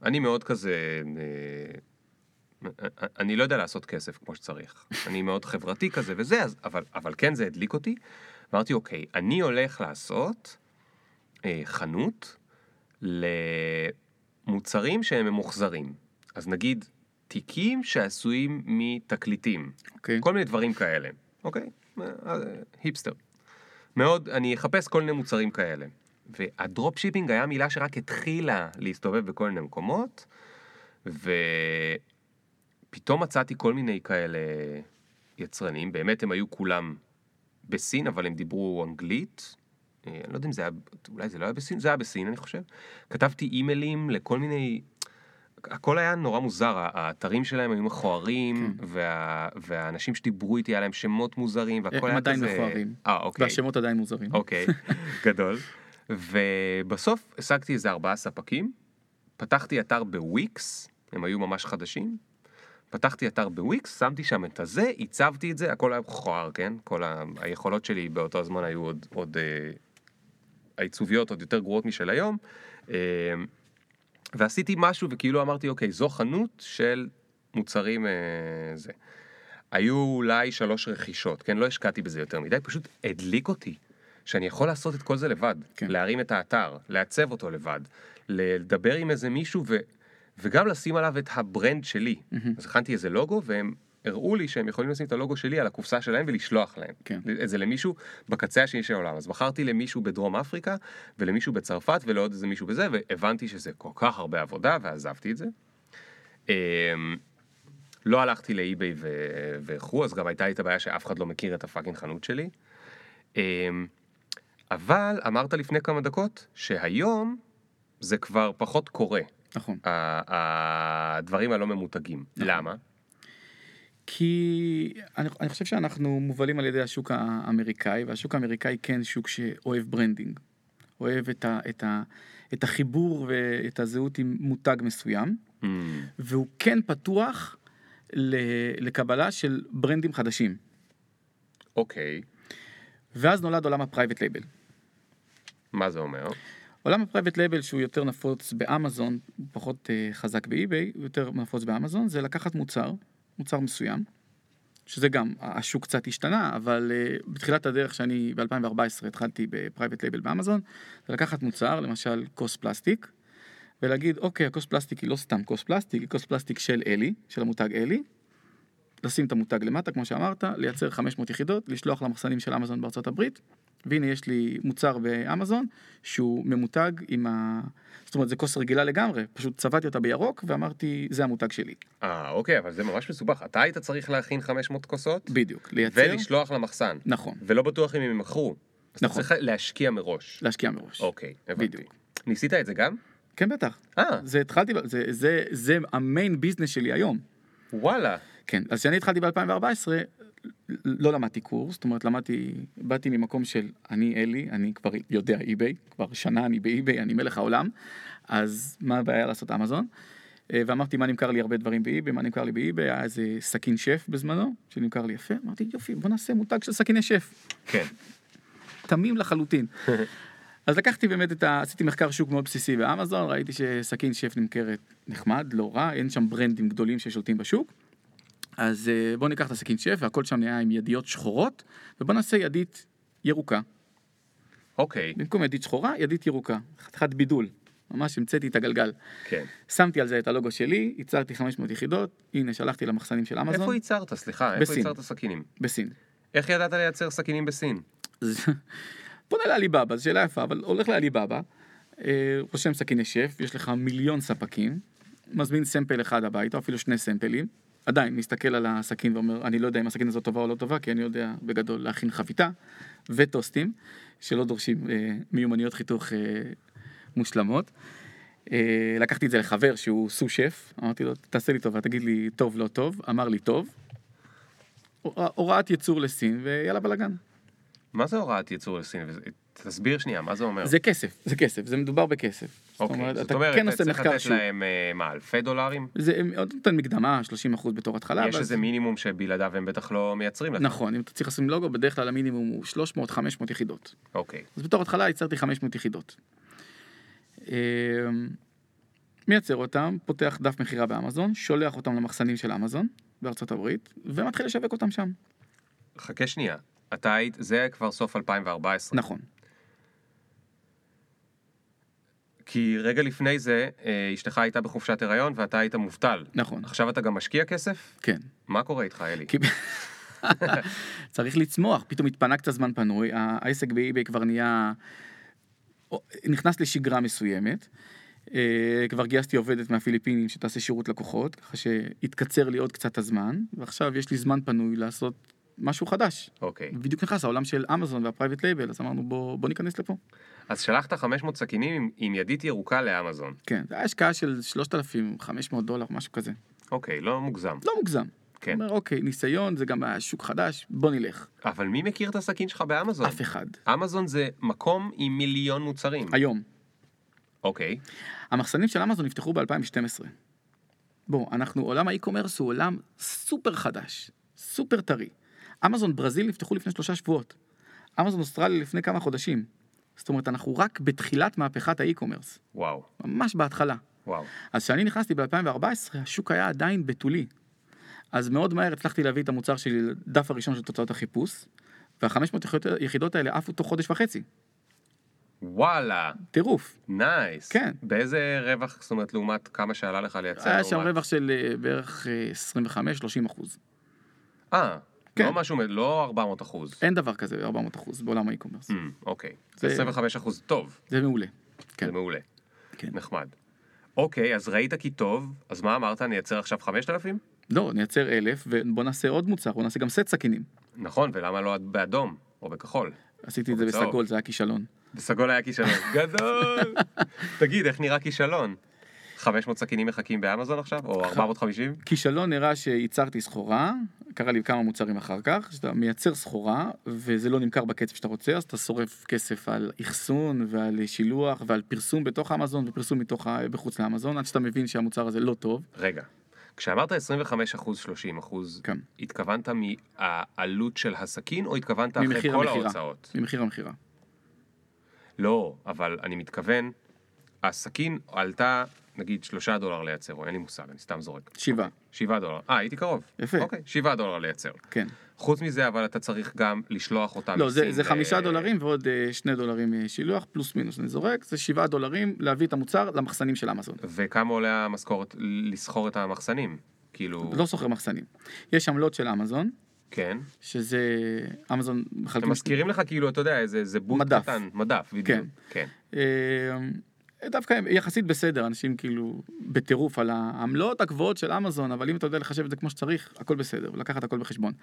אני מאוד כזה, אה, אני לא יודע לעשות כסף כמו שצריך. אני מאוד חברתי כזה וזה, אז, אבל, אבל כן זה הדליק אותי. אמרתי, אוקיי, אני הולך לעשות אה, חנות למוצרים שהם ממוחזרים. אז נגיד, תיקים שעשויים מתקליטים. אוקיי. כל מיני דברים כאלה, אוקיי? אה, אה, היפסטר. מאוד, אני אחפש כל מיני מוצרים כאלה. וה drop shipping היה מילה שרק התחילה להסתובב בכל מיני מקומות, ופתאום מצאתי כל מיני כאלה יצרנים, באמת הם היו כולם בסין, אבל הם דיברו אנגלית. אה, אני לא יודע אם זה היה, אולי זה לא היה בסין, זה היה בסין אני חושב. כתבתי אימיילים לכל מיני, הכל היה נורא מוזר, האתרים שלהם היו מכוערים, וה, והאנשים שדיברו איתי היה להם שמות מוזרים, והכל הם היה עדיין כזה... מכוערים. אה, אוקיי. והשמות עדיין מוזרים. אוקיי, גדול. ובסוף השגתי איזה ארבעה ספקים, פתחתי אתר בוויקס, הם היו ממש חדשים, פתחתי אתר בוויקס, שמתי שם את הזה, הצבתי את זה, הכל היה מכוער, כן? כל ה... היכולות שלי באותו הזמן היו עוד, עוד אה, העיצוביות עוד יותר גרועות משל היום, אה, ועשיתי משהו וכאילו אמרתי, אוקיי, זו חנות של מוצרים אה, זה. היו אולי שלוש רכישות, כן? לא השקעתי בזה יותר מדי, פשוט הדליק אותי. שאני יכול לעשות את כל זה לבד, כן. להרים את האתר, לעצב אותו לבד, לדבר עם איזה מישהו ו, וגם לשים עליו את ה brand שלי. אז הכנתי איזה לוגו והם הראו לי שהם יכולים לשים את הלוגו שלי על הקופסה שלהם ולשלוח להם. כן. את זה למישהו בקצה השני של העולם. אז בחרתי למישהו בדרום אפריקה ולמישהו בצרפת ולעוד איזה מישהו בזה, והבנתי שזה כל כך הרבה עבודה ועזבתי את זה. אמ, לא הלכתי לאי-ביי וכו', אז גם הייתה לי את הבעיה שאף אחד לא מכיר את הפאקינג חנות שלי. אמ, אבל אמרת לפני כמה דקות שהיום זה כבר פחות קורה, נכון. הדברים הלא ממותגים. נכון. למה? כי אני, אני חושב שאנחנו מובלים על ידי השוק האמריקאי, והשוק האמריקאי כן שוק שאוהב branding. אוהב את, ה, את, ה, את החיבור ואת הזהות עם מותג מסוים, Mm. והוא כן פתוח לקבלה של brand ים חדשים. אוקיי, ואז נולד עולם ה private label. מה זה אומר? עולם ה private label שהוא יותר נפוץ באמזון, פחות uh, חזק ב-eBay, יותר נפוץ באמזון, זה לקחת מוצר, מוצר מסוים, שזה גם, השוק קצת השתנה, אבל uh, בתחילת הדרך שאני ב-2014 התחלתי בפרייבט לייבל באמזון, זה לקחת מוצר, למשל כוס פלסטיק, ולהגיד, אוקיי, הכוס פלסטיק היא לא סתם כוס פלסטיק, היא כוס פלסטיק של אלי, של המותג אלי, לשים את המותג למטה, כמו שאמרת, לייצר 500 יחידות, לשלוח למחסנים של אמזון בארצות הברית, והנה יש לי מוצר באמזון שהוא ממותג עם ה... זאת אומרת זה כוס רגילה לגמרי, פשוט צבעתי אותה בירוק ואמרתי זה המותג שלי. אה, אוקיי, אבל זה ממש מסובך. אתה היית צריך להכין 500 כוסות, בדיוק, לייצר, ולשלוח למחסן. נכון, ולא בטוח אם הם ימכרו. נכון. צריך להשקיע מראש. להשקיע מראש. אוקיי, הבנתי. בדיוק. ניסית את זה גם? כן בטח, אה, זה התחלתי, זה, זה, זה ה main business שלי היום. וואלה. כן, אז כשאני התחלתי ב-2014, לא למדתי קורס, זאת אומרת למדתי, באתי ממקום של אני אלי, אני כבר יודע eBay, כבר שנה אני ב-eBay, אני מלך העולם, אז מה הבעיה לעשות אמזון? אה, ואמרתי מה נמכר לי הרבה דברים באי-ביי, מה נמכר לי באי-ביי, היה איזה סכין שף בזמנו, שנמכר לי יפה, אמרתי יופי בוא נעשה מותג של סכיני שף, כן. תמים לחלוטין. אז לקחתי באמת את ה... עשיתי מחקר שוק מאוד בסיסי באמזון, ראיתי שסכין שף נמכרת נחמד, לא רע, אין שם ברנדים גדולים ששולטים בשוק. אז אה, בוא ניקח את הסכין שף והכל שם נהיה עם ידיות שחורות, ובוא נעשה ידית ירוקה. אוקיי, במקום ידית שחורה, ידית ירוקה. חתיכת בידול. ממש המצאתי את הגלגל. כן. שמתי על זה את הלוגו שלי, ייצרתי 500 יחידות, הנה שלחתי למחסנים של אמזון, איפה ייצרת? סליחה, איפה בסין. ייצרת סכינים? בסין. איך ידעת לייצר סכינים בסין? פונה לעליבאבא, זו שאלה יפה, אבל הולך לעליבאבא, אה, רושם סכיני שף, יש לך מיליון ספקים, מזמין סמפל אחד הביתה, אפילו שני סמפלים, עדיין מסתכל על הסכין ואומר, אני לא יודע אם הסכין הזאת טובה או לא טובה, כי אני יודע בגדול להכין חביתה וטוסטים, שלא דורשים אה, מיומנויות חיתוך אה, מושלמות. אה, לקחתי את זה לחבר שהוא סו שף, אמרתי לו, תעשה לי טובה, תגיד לי טוב, לא טוב, אמר לי טוב. הורא- הוראת ייצור לסין, ויאללה בלאגן. מה זה הוראת ייצור לסין? תסביר שנייה, מה זה אומר? זה כסף, זה כסף, זה מדובר בכסף. זאת אוקיי, אומרת, זאת אתה אומרת, כן צריך לתת. להם, אה, מה, אלפי דולרים? זה עוד נותן מקדמה, 30% בתור התחלה. יש ואז- איזה מינימום שבלעדיו הם בטח לא מייצרים לך. נכון, אם אתה צריך לשים לוגו, בדרך כלל המינימום הוא 300-500 יחידות. אוקיי. אז בתור התחלה ייצרתי 500 יחידות. אמ, מייצר אותם, פותח דף מכירה באמזון, שולח אותם למחסנים של אמזון בארצות הברית, ומתחיל לשווק אותם שם. חכה שנייה. אתה היית, זה כבר סוף 2014. נכון. כי רגע לפני זה, אה, אשתך הייתה בחופשת הריון ואתה היית מובטל. נכון, עכשיו אתה גם משקיע כסף? כן. מה קורה איתך, אלי? צריך לצמוח, פתאום התפנה קצת זמן פנוי, העסק ב-eBay כבר נהיה, נכנס לשגרה מסוימת. אה, כבר גייסתי עובדת מהפיליפינים שתעשה שירות לקוחות, ככה שהתקצר לי עוד קצת הזמן, ועכשיו יש לי זמן פנוי לעשות משהו חדש. אוקיי. בדיוק נכנס העולם של אמזון והפרייבט לייבל, אז אמרנו בוא, בוא ניכנס לפה. אז שלחת 500 סכינים עם, עם ידית ירוקה לאמזון. כן, זה היה השקעה של 3,500 דולר, משהו כזה. אוקיי, לא מוגזם. לא מוגזם. כן. אומר, אוקיי, ניסיון, זה גם שוק חדש, בוא נלך. אבל מי מכיר את הסכין שלך באמזון? אף אחד. אמזון זה מקום עם מיליון מוצרים. היום, אוקיי. המחסנים של אמזון נפתחו ב-2012. בוא, אנחנו, עולם ה-e-commerce הוא עולם סופר חדש, סופר טרי. אמזון ברזיל נפתחו לפני שלושה שבועות. אמזון אוסטרליה לפני כמה חודשים. זאת אומרת, אנחנו רק בתחילת מהפכת ה-e-commerce. וואו, ממש בהתחלה. וואו. אז כשאני נכנסתי ב-2014, השוק היה עדיין בתולי. אז מאוד מהר הצלחתי להביא את המוצר שלי לדף הראשון של תוצאות החיפוש, וה-500 יחידות האלה עפו תוך חודש וחצי. וואלה, טירוף. nice. כן. באיזה רווח, זאת אומרת, לעומת כמה שעלה לך לייצר? היה שם לעומת- רווח של אה, בערך 25-30 אחוז. אה, כן. לא משהו, לא 400 אחוז. אין דבר כזה 400 אחוז בעולם ה-e-commerce. Mm, אוקיי. זה- 25 אחוז טוב, זה מעולה. כן. זה מעולה. כן. נחמד. אוקיי, אז ראית כי טוב, אז מה אמרת, נייצר עכשיו 5,000? לא, נייצר אלף ובוא נעשה עוד מוצר, בוא נעשה גם סט סכינים. נכון, ולמה לא באדום או בכחול? עשיתי או את זה. בסגול, זה היה כישלון. בסגול היה כישלון. גדול! תגיד, איך נראה כישלון? 500 סכינים מחכים באמזון עכשיו? או 450? כישלון נראה שייצרתי סחורה, קרה לי כמה מוצרים אחר כך, שאתה מייצר סחורה וזה לא נמכר בקצב שאתה רוצה, אז אתה שורף כסף על אחסון ועל שילוח ועל פרסום בתוך אמזון ופרסום מתוך, בחוץ לאמזון, עד שאתה מבין שהמוצר הזה לא טוב. רגע, כשאמרת 25 אחוז, 30 אחוז, כן. התכוונת מהעלות של הסכין או התכוונת אחרי כל המכירה. ההוצאות? ממחיר המכירה. לא, אבל אני מתכוון, הסכין עלתה נגיד 3 דולר לייצר, או אין לי מושג, אני סתם זורק. שבעה. 7 דולר. אה, הייתי קרוב. יפה. אוקיי, 7 דולר לייצר. כן. חוץ מזה, אבל אתה צריך גם לשלוח אותם לא, זה, זה חמישה דולרים ועוד אה, שני דולרים אה, שילוח, פלוס מינוס אני זורק, זה שבעה דולרים להביא את המוצר למחסנים של אמזון. וכמה עולה המשכורת לסחור את המחסנים? כאילו, לא סוחר מחסנים. יש עמלות של אמזון, כן. שזה אמזון מחלקים... מזכירים לך כאילו, אתה יודע, איזה איזה בוט מדף. קטן, מדף, בדיוק. כן. כן. אה, דווקא הם יחסית בסדר, אנשים כאילו בטירוף על העמלות הגבוהות של אמזון, אבל אם אתה יודע לחשב את זה כמו שצריך, הכל בסדר, לקחת הכל בחשבון.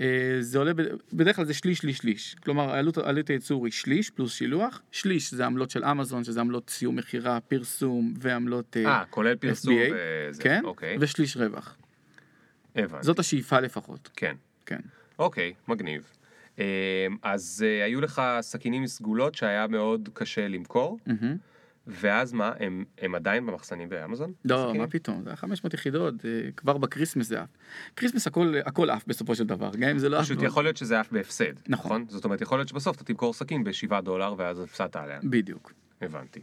אה, זה עולה, בדרך כלל זה שליש, שליש, שליש. כלומר, עלות, עלות הייצור היא שליש פלוס שילוח, שליש זה עמלות של אמזון, שזה עמלות סיום מכירה, פרסום ועמלות אה, אה, כולל פרסום FBA, וזה. כן, אוקיי. ושליש רווח. הבנתי. זאת השאיפה לפחות, כן. כן. אוקיי, מגניב. אמ, אז אה, היו לך סכינים סגולות שהיה מאוד קשה למכור, מהמם. ואז מה, הם, הם עדיין במחסנים באמזון? לא, הסכינים? מה פתאום, זה היה 500 יחידות, כבר ב-Christmas זה עף. Christmas הכל, הכל עף בסופו של דבר, גם אם זה לא עף. פשוט מאוד. יכול להיות שזה עף בהפסד, נכון. נכון? זאת אומרת, יכול להיות שבסוף אתה תמכור סכין ב-7 דולר ואז הפסדת עליה. בדיוק. הבנתי.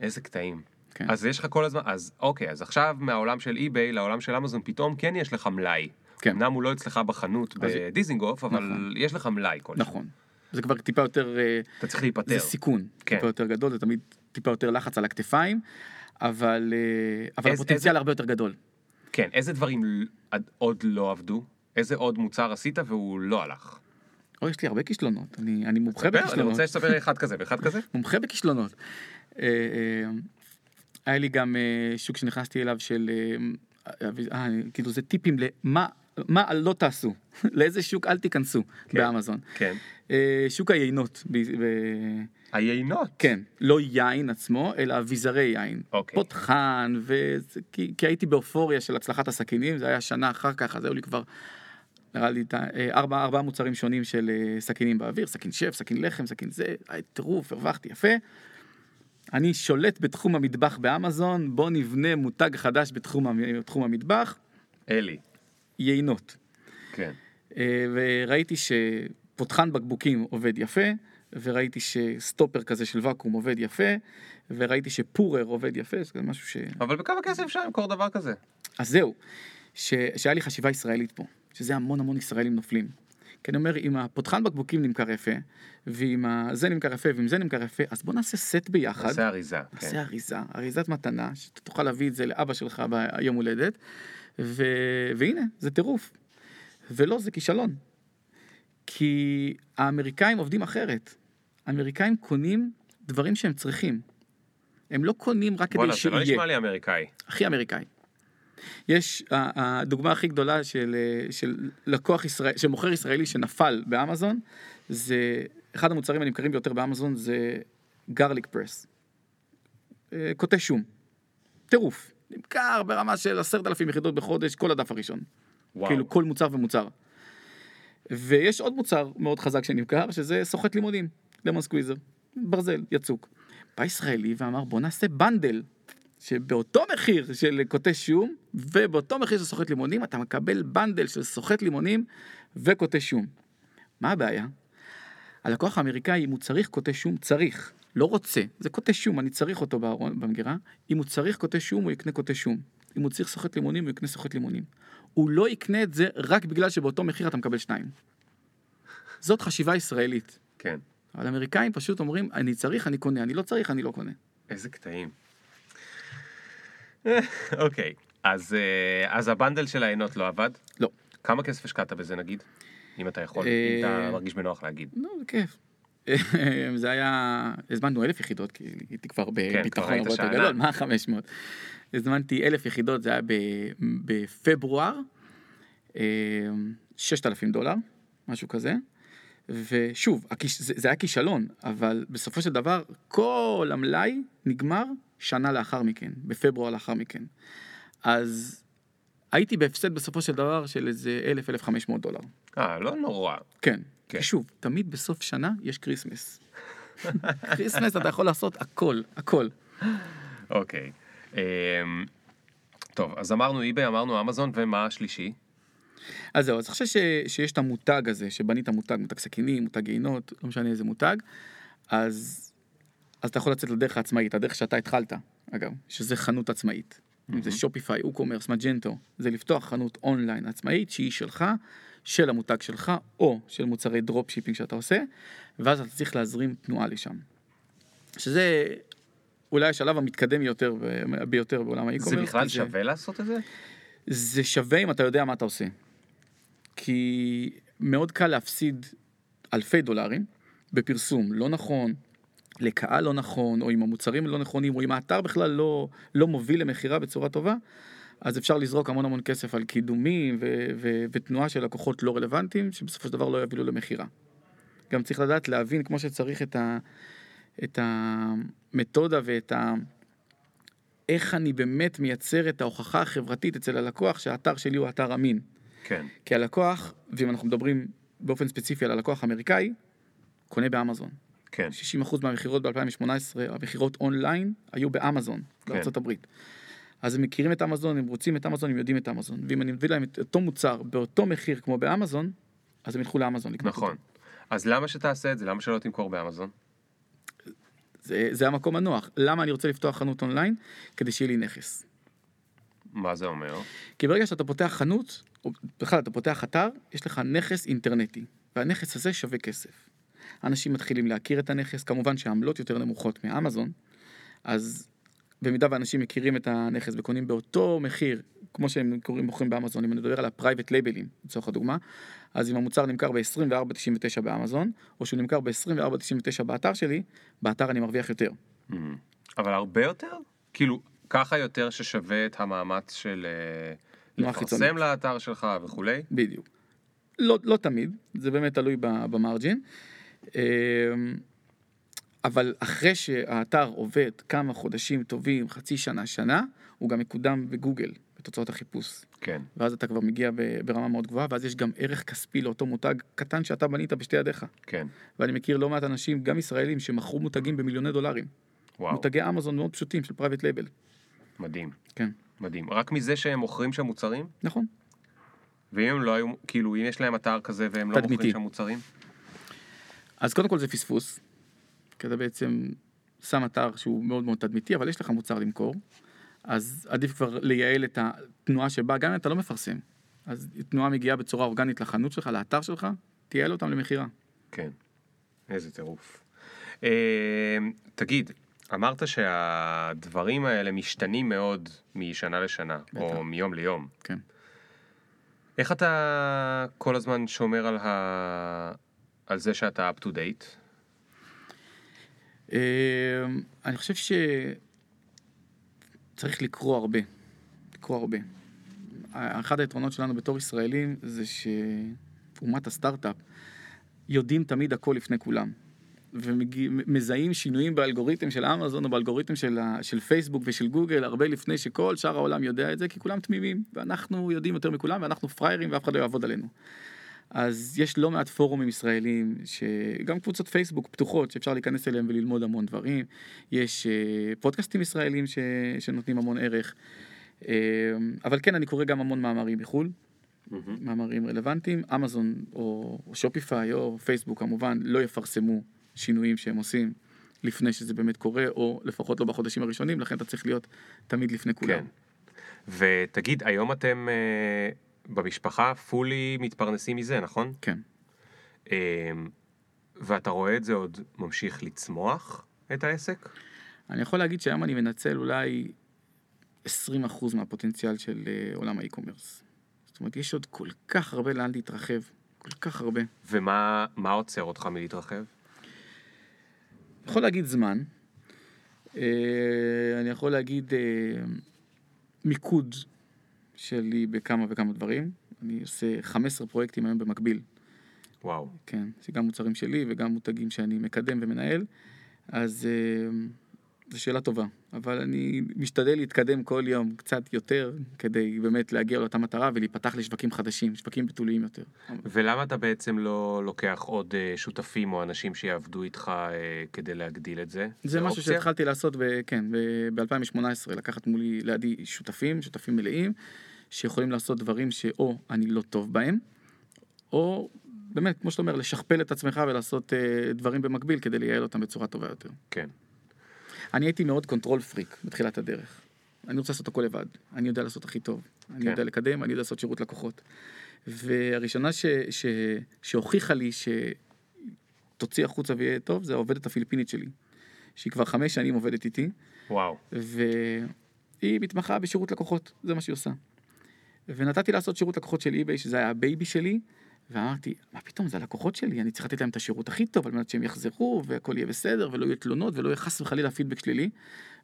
איזה קטעים. כן. אז יש לך כל הזמן, אז אוקיי, אז עכשיו מהעולם של אי-ביי לעולם של אמזון, פתאום כן יש לך מלאי. כן. אמנם הוא לא אצלך בחנות אז- בדיזינגוף, אבל נכון. יש לך מלאי כלשהו. נכון. זה כבר טיפה יותר, אה, אתה צריך להיפטר. זה סיכון, כן. טיפה יותר גדול, זה תמיד טיפה יותר לחץ על הכתפיים, אבל, אה, אבל איזה- הפוטנציאל איזה- הרבה יותר גדול. כן, איזה דברים עוד לא עבדו? איזה עוד מוצר עשית והוא לא הלך? אוי, יש לי הרבה כישלונות, אני, אני מומחה ספר, אני בכישלונות. רוצה שתספר אחד כזה ואחד כזה. מומחה בכישלונות. אה, אה, היה לי גם שוק שנכנסתי אליו של, כאילו זה טיפים למה מה לא תעשו, לאיזה שוק אל תיכנסו כן. באמזון. כן. שוק היינות, ב, ב, היינות. כן, לא יין עצמו, אלא אביזרי יין. אוקיי. פותחן, וזה, כי, כי הייתי באופוריה של הצלחת הסכינים, זה היה שנה אחר כך, אז היו לי כבר, נראה לי, אה, ארבע, ארבעה מוצרים שונים של אה, סכינים באוויר, סכין שף, סכין לחם, סכין זה, טירוף, הרווחתי יפה. אני שולט בתחום המטבח באמזון, בוא נבנה מותג חדש בתחום, בתחום המטבח, אלי. יינות. כן. אה, וראיתי שפותחן בקבוקים עובד יפה, וראיתי שסטופר כזה של ואקום עובד יפה, וראיתי שפורר עובד יפה, זה משהו ש... אבל בכמה כסף אפשר למכור דבר כזה? אז זהו, ש... שהיה לי חשיבה ישראלית פה, שזה המון המון ישראלים נופלים. כי אני אומר, אם הפותחן בקבוקים נמכר יפה, ואם זה נמכר יפה, ואם זה נמכר יפה, אז בוא נעשה סט ביחד. נעשה אריזה. נעשה כן. אריזה, אריזת מתנה, שאתה תוכל להביא את זה לאבא שלך ביום הולדת, ו... והנה, זה טירוף. ולא, זה כישלון. כי האמריקאים עובדים אחרת. האמריקאים קונים דברים שהם צריכים. הם לא קונים רק כדי וואלה, זה לא שיהיה. נשמע לי אמריקאי. הכי אמריקאי. יש, הדוגמה הכי גדולה של, אה, של לקוח ישראל, של מוכר ישראלי שנפל באמזון, זה, אחד המוצרים הנמכרים ביותר באמזון זה גרליק פרס. קוטי שום. טירוף. נמכר ברמה של עשרת אלפים יחידות בחודש, כל הדף הראשון. וואו. כאילו כל מוצר ומוצר. ויש עוד מוצר מאוד חזק שנמכר, שזה סוחט לימונים, lemon squeezer, ברזל, יצוק. בא ישראלי ואמר בוא נעשה bundle, שבאותו מחיר של כותש שום, ובאותו מחיר של סוחט לימונים, אתה מקבל bundle של סוחט לימונים וכותש שום. מה הבעיה? הלקוח האמריקאי, אם הוא צריך כותש שום, צריך, לא רוצה, זה כותש שום, אני צריך אותו בארון, במגירה, אם הוא צריך כותש שום, הוא יקנה כותש שום. אם הוא צריך סוחט לימונים, הוא יקנה סוחט לימונים. הוא לא יקנה את זה רק בגלל שבאותו מחיר אתה מקבל שניים. זאת חשיבה ישראלית. כן. אבל האמריקאים פשוט אומרים, אני צריך, אני קונה, אני לא צריך, אני לא קונה. איזה קטעים. אה, אוקיי, אז אה, אז הבנדל של העינות לא עבד? לא. כמה כסף השקעת בזה נגיד? אם אתה יכול, אה, אם אתה מרגיש בנוח להגיד. לא, זה כיף. זה היה, הזמנו אלף יחידות, כי הייתי כבר כבר בביטחון הרבה יותר. גדול, מה 500? הזמנתי אלף יחידות, זה היה בפברואר, אה, 6,000 דולר, משהו כזה. ושוב, זה זה היה כישלון, אבל בסופו של דבר כל המלאי נגמר שנה לאחר מכן, בפברואר לאחר מכן. אז הייתי בהפסד בסופו של דבר של איזה 1,000-1,500 דולר. אה, לא נורא. כן. כן. שוב, תמיד בסוף שנה יש Christmas. Christmas אתה יכול לעשות הכל, הכל. אוקיי. אמ, טוב, אז אמרנו eBay, אמרנו אמזון, ומה השלישי? אז זהו, אז עכשיו ש, שיש את המותג הזה, שבנית מותג, מותג סכינים, מותג יינות, לא משנה איזה מותג, אז, אז אתה יכול לצאת לדרך העצמאית, הדרך שאתה התחלת, אגב, שזה חנות עצמאית. אם זה Shopify, WooCommerce, Magento, זה לפתוח חנות אונליין עצמאית שהיא שלך, של המותג שלך, או של מוצרי drop shipping שאתה עושה, ואז אתה צריך להזרים תנועה לשם. שזה אולי השלב המתקדם יותר ביותר בעולם האי-קומרס. זה בכלל שווה לעשות את זה? זה שווה אם אתה יודע מה אתה עושה. כי מאוד קל להפסיד אלפי דולרים בפרסום לא נכון, לקהל לא נכון, או אם המוצרים לא נכונים, או אם האתר בכלל לא, לא מוביל למכירה בצורה טובה, אז אפשר לזרוק המון המון כסף על קידומים ו- ו- ותנועה של לקוחות לא רלוונטיים, שבסופו של דבר לא יובילו למכירה. גם צריך לדעת להבין כמו שצריך את, ה- את המתודה ואת ה... איך אני באמת מייצר את ההוכחה החברתית אצל הלקוח שהאתר שלי הוא אתר אמין. כן. כי הלקוח, ואם אנחנו מדברים באופן ספציפי על הלקוח האמריקאי, קונה באמזון. כן. 60% מהמכירות ב-2018, המכירות אונליין, היו באמזון, כן. הברית. אז הם מכירים את אמזון, הם רוצים את אמזון, הם יודעים את אמזון. ואם אני מביא להם את אותו מוצר באותו מחיר כמו באמזון, אז הם ילכו לאמזון לקנות נכון. אותו. אז למה שתעשה את זה? למה שלא תמכור באמזון? זה, זה המקום הנוח. למה אני רוצה לפתוח חנות אונליין? כדי שיהיה לי נכס. מה זה אומר? כי ברגע שאתה פותח חנות, בכלל אתה פותח אתר, יש לך נכס אינטרנטי, והנכס הזה שווה כסף. אנשים מתחילים להכיר את הנכס, כמובן שהעמלות יותר נמוכות מאמזון, אז במידה ואנשים מכירים את הנכס וקונים באותו מחיר, כמו שהם קוראים מוכרים באמזון, אם אני מדבר על ה private label ים, לצורך הדוגמה, אז אם המוצר נמכר ב-24.99 באמזון, או שהוא נמכר ב-24.99 באתר שלי, באתר אני מרוויח יותר. Mm. אבל הרבה יותר? כאילו, ככה יותר ששווה את המאמץ של אה, תנועה לפרסם חיצונית. לאתר שלך וכולי? בדיוק. לא, לא תמיד, זה באמת תלוי ב-margin. אמ, אבל אחרי שהאתר עובד כמה חודשים טובים, חצי שנה, שנה, הוא גם מקודם בגוגל, בתוצאות החיפוש. כן. ואז אתה כבר מגיע ברמה מאוד גבוהה, ואז יש גם ערך כספי לאותו מותג קטן שאתה בנית בשתי ידיך. כן. ואני מכיר לא מעט אנשים, גם ישראלים, שמכרו מותגים במיליוני דולרים. וואו. מותגי אמזון מאוד פשוטים של private label. מדהים. כן. מדהים. רק מזה שהם מוכרים שם מוצרים? נכון. ואם הם לא היו, כאילו, אם יש להם אתר כזה והם לא. מוכרים שם מוצרים? אז קודם כל זה פספוס, כי אתה בעצם שם אתר שהוא מאוד מאוד תדמיתי, אבל יש לך מוצר למכור, אז עדיף כבר לייעל את התנועה שבה, גם אם אתה לא מפרסם, אז תנועה מגיעה בצורה אורגנית לחנות שלך, לאתר שלך, תייעל אותם למכירה. כן. איזה טירוף. אה, תגיד, אמרת שהדברים האלה משתנים מאוד משנה לשנה, בטח. או מיום ליום. כן. איך אתה כל הזמן שומר על, ה... על זה שאתה up to date? אה, אני חושב שצריך לקרוא הרבה, לקרוא הרבה. אחד היתרונות שלנו בתור ישראלים זה שאומת הסטארט-אפ יודעים תמיד הכל לפני כולם. ומזהים שינויים באלגוריתם של אמזון או באלגוריתם של, ה- של פייסבוק ושל גוגל הרבה לפני שכל שאר העולם יודע את זה כי כולם תמימים ואנחנו יודעים יותר מכולם ואנחנו פראיירים ואף אחד לא יעבוד עלינו. אז יש לא מעט פורומים ישראלים שגם קבוצות פייסבוק פתוחות שאפשר להיכנס אליהם וללמוד המון דברים. יש אה, פודקאסטים ישראלים ש, שנותנים המון ערך. אה, אבל כן אני קורא גם המון מאמרים מחו"ל מאמרים רלוונטיים. אמזון או, או שופיפיי או פייסבוק כמובן לא יפרסמו שינויים שהם עושים לפני שזה באמת קורה או לפחות לא בחודשים הראשונים לכן אתה צריך להיות תמיד לפני כולם. כן. ותגיד, היום אתם אה, במשפחה פולי מתפרנסים מזה, נכון? כן. אה, ואתה רואה את זה עוד ממשיך לצמוח, את העסק? אני יכול להגיד שהיום אני מנצל אולי 20% מהפוטנציאל של אה, עולם האי-קומרס. זאת אומרת, יש עוד כל כך הרבה לאן להתרחב, כל כך הרבה. ומה מה עוצר אותך מלהתרחב? יכול להגיד זמן, אה, אני יכול להגיד אה, מיקוד שלי בכמה וכמה דברים. אני עושה 15 פרויקטים היום במקביל, וואו. כן, זה גם מוצרים שלי וגם מותגים שאני מקדם ומנהל. אז אה, זו שאלה טובה, אבל אני משתדל להתקדם כל יום קצת יותר, כדי באמת להגיע לאותה מטרה ולהיפתח לשווקים חדשים, שווקים בתוליים יותר. ולמה אתה בעצם לא לוקח עוד אה, שותפים או אנשים שיעבדו איתך אה, כדי להגדיל את זה? זה משהו אופציה? שהתחלתי לעשות, ב- כן, ב-2018, לקחת מולי, לידי שותפים, שותפים מלאים, שיכולים לעשות דברים שאו אני לא טוב בהם, או באמת, כמו שאתה אומר, לשכפל את עצמך ולעשות אה, דברים במקביל כדי לייעל אותם בצורה טובה יותר. כן. אני הייתי מאוד control freak בתחילת הדרך. אני רוצה לעשות הכל לבד, אני יודע לעשות הכי טוב, אני כן. יודע לקדם, אני יודע לעשות שירות לקוחות. והראשונה ש, ש, שהוכיחה לי שתוציא החוצה ויהיה טוב, זה העובדת הפיליפינית שלי, שהיא כבר חמש שנים עובדת איתי, וואו. והיא מתמחה בשירות לקוחות, זה מה שהיא עושה. ונתתי לעשות שירות לקוחות של eBay, שזה היה ה baby שלי, ואמרתי, מה פתאום, זה הלקוחות שלי, אני צריך לתת להם את השירות הכי טוב, על מנת שהם יחזרו, והכל יהיה בסדר, ולא יהיו תלונות, ולא יהיה חס וחלילה פידבק שלילי.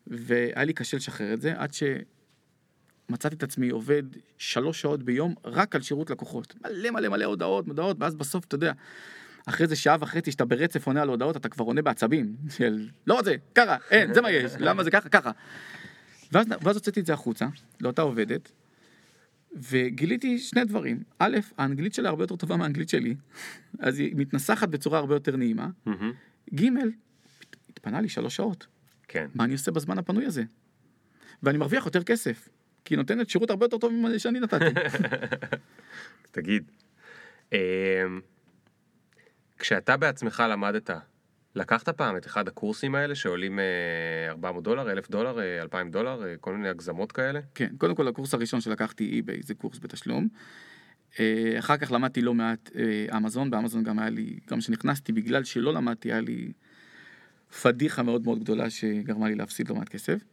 והיה לי קשה לשחרר את זה, עד שמצאתי את עצמי עובד שלוש שעות ביום רק על שירות לקוחות. מלא מלא מלא הודעות, הודעות, ואז בסוף, אתה יודע, אחרי זה שעה וחצי שאתה ברצף עונה על הודעות, אתה כבר עונה בעצבים, של לא רוצה, ככה, אין, זה מה יש, למה זה ככה, ככה. ואז, ואז הוצאתי את זה החוצה, לאותה עובדת, וגיליתי שני דברים. א', האנגלית שלה הרבה יותר טובה מהאנגלית שלי, אז היא מתנסחת בצורה הרבה יותר נעימה. ג', התפנה לי שלוש שעות. כן. מה אני עושה בזמן הפנוי הזה? ואני מרוויח יותר כסף, כי היא נותנת שירות הרבה יותר טוב ממה שאני נתתי. תגיד, אמ, כשאתה בעצמך למדת, לקחת פעם את אחד הקורסים האלה שעולים אה, 400 דולר, 1,000 דולר, אה, 2,000 דולר, אה, כל מיני הגזמות כאלה? כן, קודם כל הקורס הראשון שלקחתי אי-ביי זה קורס בתשלום. אה, אחר כך למדתי לא מעט אה, אמזון, באמזון גם היה לי, גם כשנכנסתי בגלל שלא למדתי היה לי פדיחה מאוד מאוד גדולה שגרמה לי להפסיד לא מעט כסף.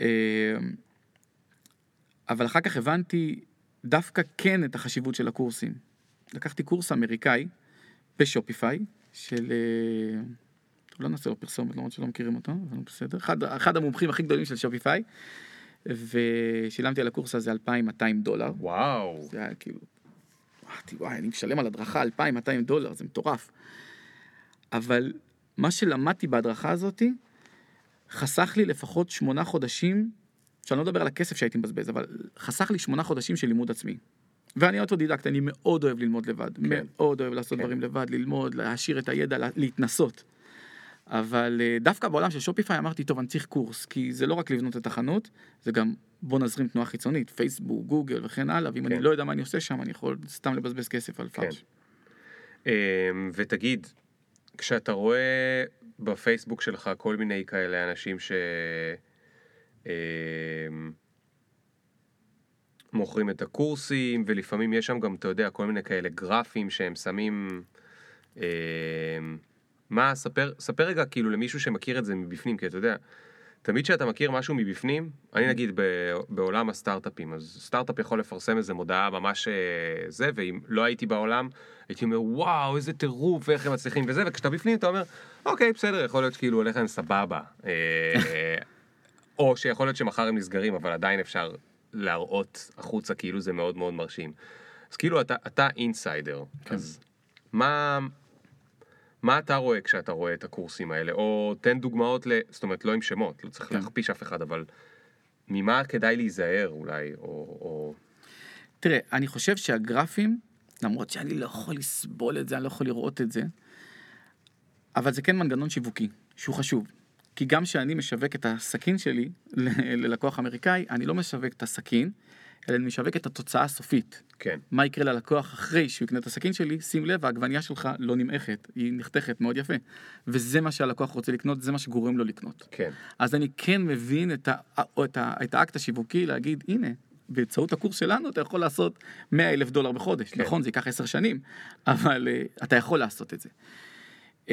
אה, אבל אחר כך הבנתי דווקא כן את החשיבות של הקורסים. לקחתי קורס אמריקאי בשופיפיי של... אה, לא נעשה לו פרסומת למרות שלא מכירים אותו, אבל בסדר. אחד, אחד המומחים הכי גדולים של שופיפיי. ושילמתי על הקורס הזה 2,200 דולר. וואו. זה היה כאילו, אמרתי וואי אני משלם על הדרכה 2,200 דולר זה מטורף. אבל מה שלמדתי בהדרכה הזאתי חסך לי לפחות שמונה חודשים, שאני לא מדבר על הכסף שהייתי מבזבז, אבל חסך לי שמונה חודשים של לימוד עצמי. ואני אוטודידקט, אני מאוד אוהב ללמוד לבד, כן. מאוד אוהב לעשות כן. דברים לבד, ללמוד, להעשיר את הידע, לה- להתנסות. אבל אה, דווקא בעולם של Shopify אמרתי, טוב, אני צריך קורס, כי זה לא רק לבנות את החנות, זה גם בוא נזרים תנועה חיצונית, פייסבוק, גוגל וכן הלאה, ואם כן. אני לא יודע מה אני עושה שם, אני יכול סתם לבזבז כסף על כן. פרסום. אמ, ותגיד, כשאתה רואה בפייסבוק שלך כל מיני כאלה אנשים ש... מוכרים את הקורסים, ולפעמים יש שם גם, אתה יודע, כל מיני כאלה גרפים שהם שמים... אמ, מה, ספר, ספר רגע כאילו למישהו שמכיר את זה מבפנים, כי אתה יודע, תמיד כשאתה מכיר משהו מבפנים, אני נגיד ב- בעולם הסטארט-אפים, אז סטארט-אפ יכול לפרסם איזה מודעה ממש אה, זה, ואם לא הייתי בעולם, הייתי אומר, וואו, איזה טירוף, ואיך הם מצליחים וזה, וכשאתה בפנים אתה אומר, אוקיי, בסדר, יכול להיות שכאילו הולך להם סבבה. אה, או שיכול להיות שמחר הם נסגרים, אבל עדיין אפשר להראות החוצה כאילו זה מאוד מאוד מרשים. אז כאילו אתה, אתה אינסיידר, כן. אז מה... מה אתה רואה כשאתה רואה את הקורסים האלה? או תן דוגמאות ל... זאת אומרת, לא עם שמות, לא צריך כן. להכפיש אף אחד, אבל ממה כדאי להיזהר אולי, או... או... תראה, אני חושב שהגרפים, למרות שאני לא יכול לסבול את זה, אני לא יכול לראות את זה, אבל זה כן מנגנון שיווקי, שהוא חשוב. כי גם כשאני משווק את הסכין שלי ללקוח אמריקאי, אני לא משווק את הסכין, אלא אני משווק את התוצאה הסופית. כן, מה יקרה ללקוח אחרי שהוא יקנה את הסכין שלי, שים לב, העגבנייה שלך לא נמעכת, היא נחתכת מאוד יפה. וזה מה שהלקוח רוצה לקנות, זה מה שגורם לו לקנות. כן, אז אני כן מבין את, ה, את, ה, את האקט השיווקי להגיד, הנה, באמצעות הקורס שלנו אתה יכול לעשות 100 אלף דולר בחודש. כן. נכון, זה ייקח עשר שנים, אבל uh, אתה יכול לעשות את זה. Uh,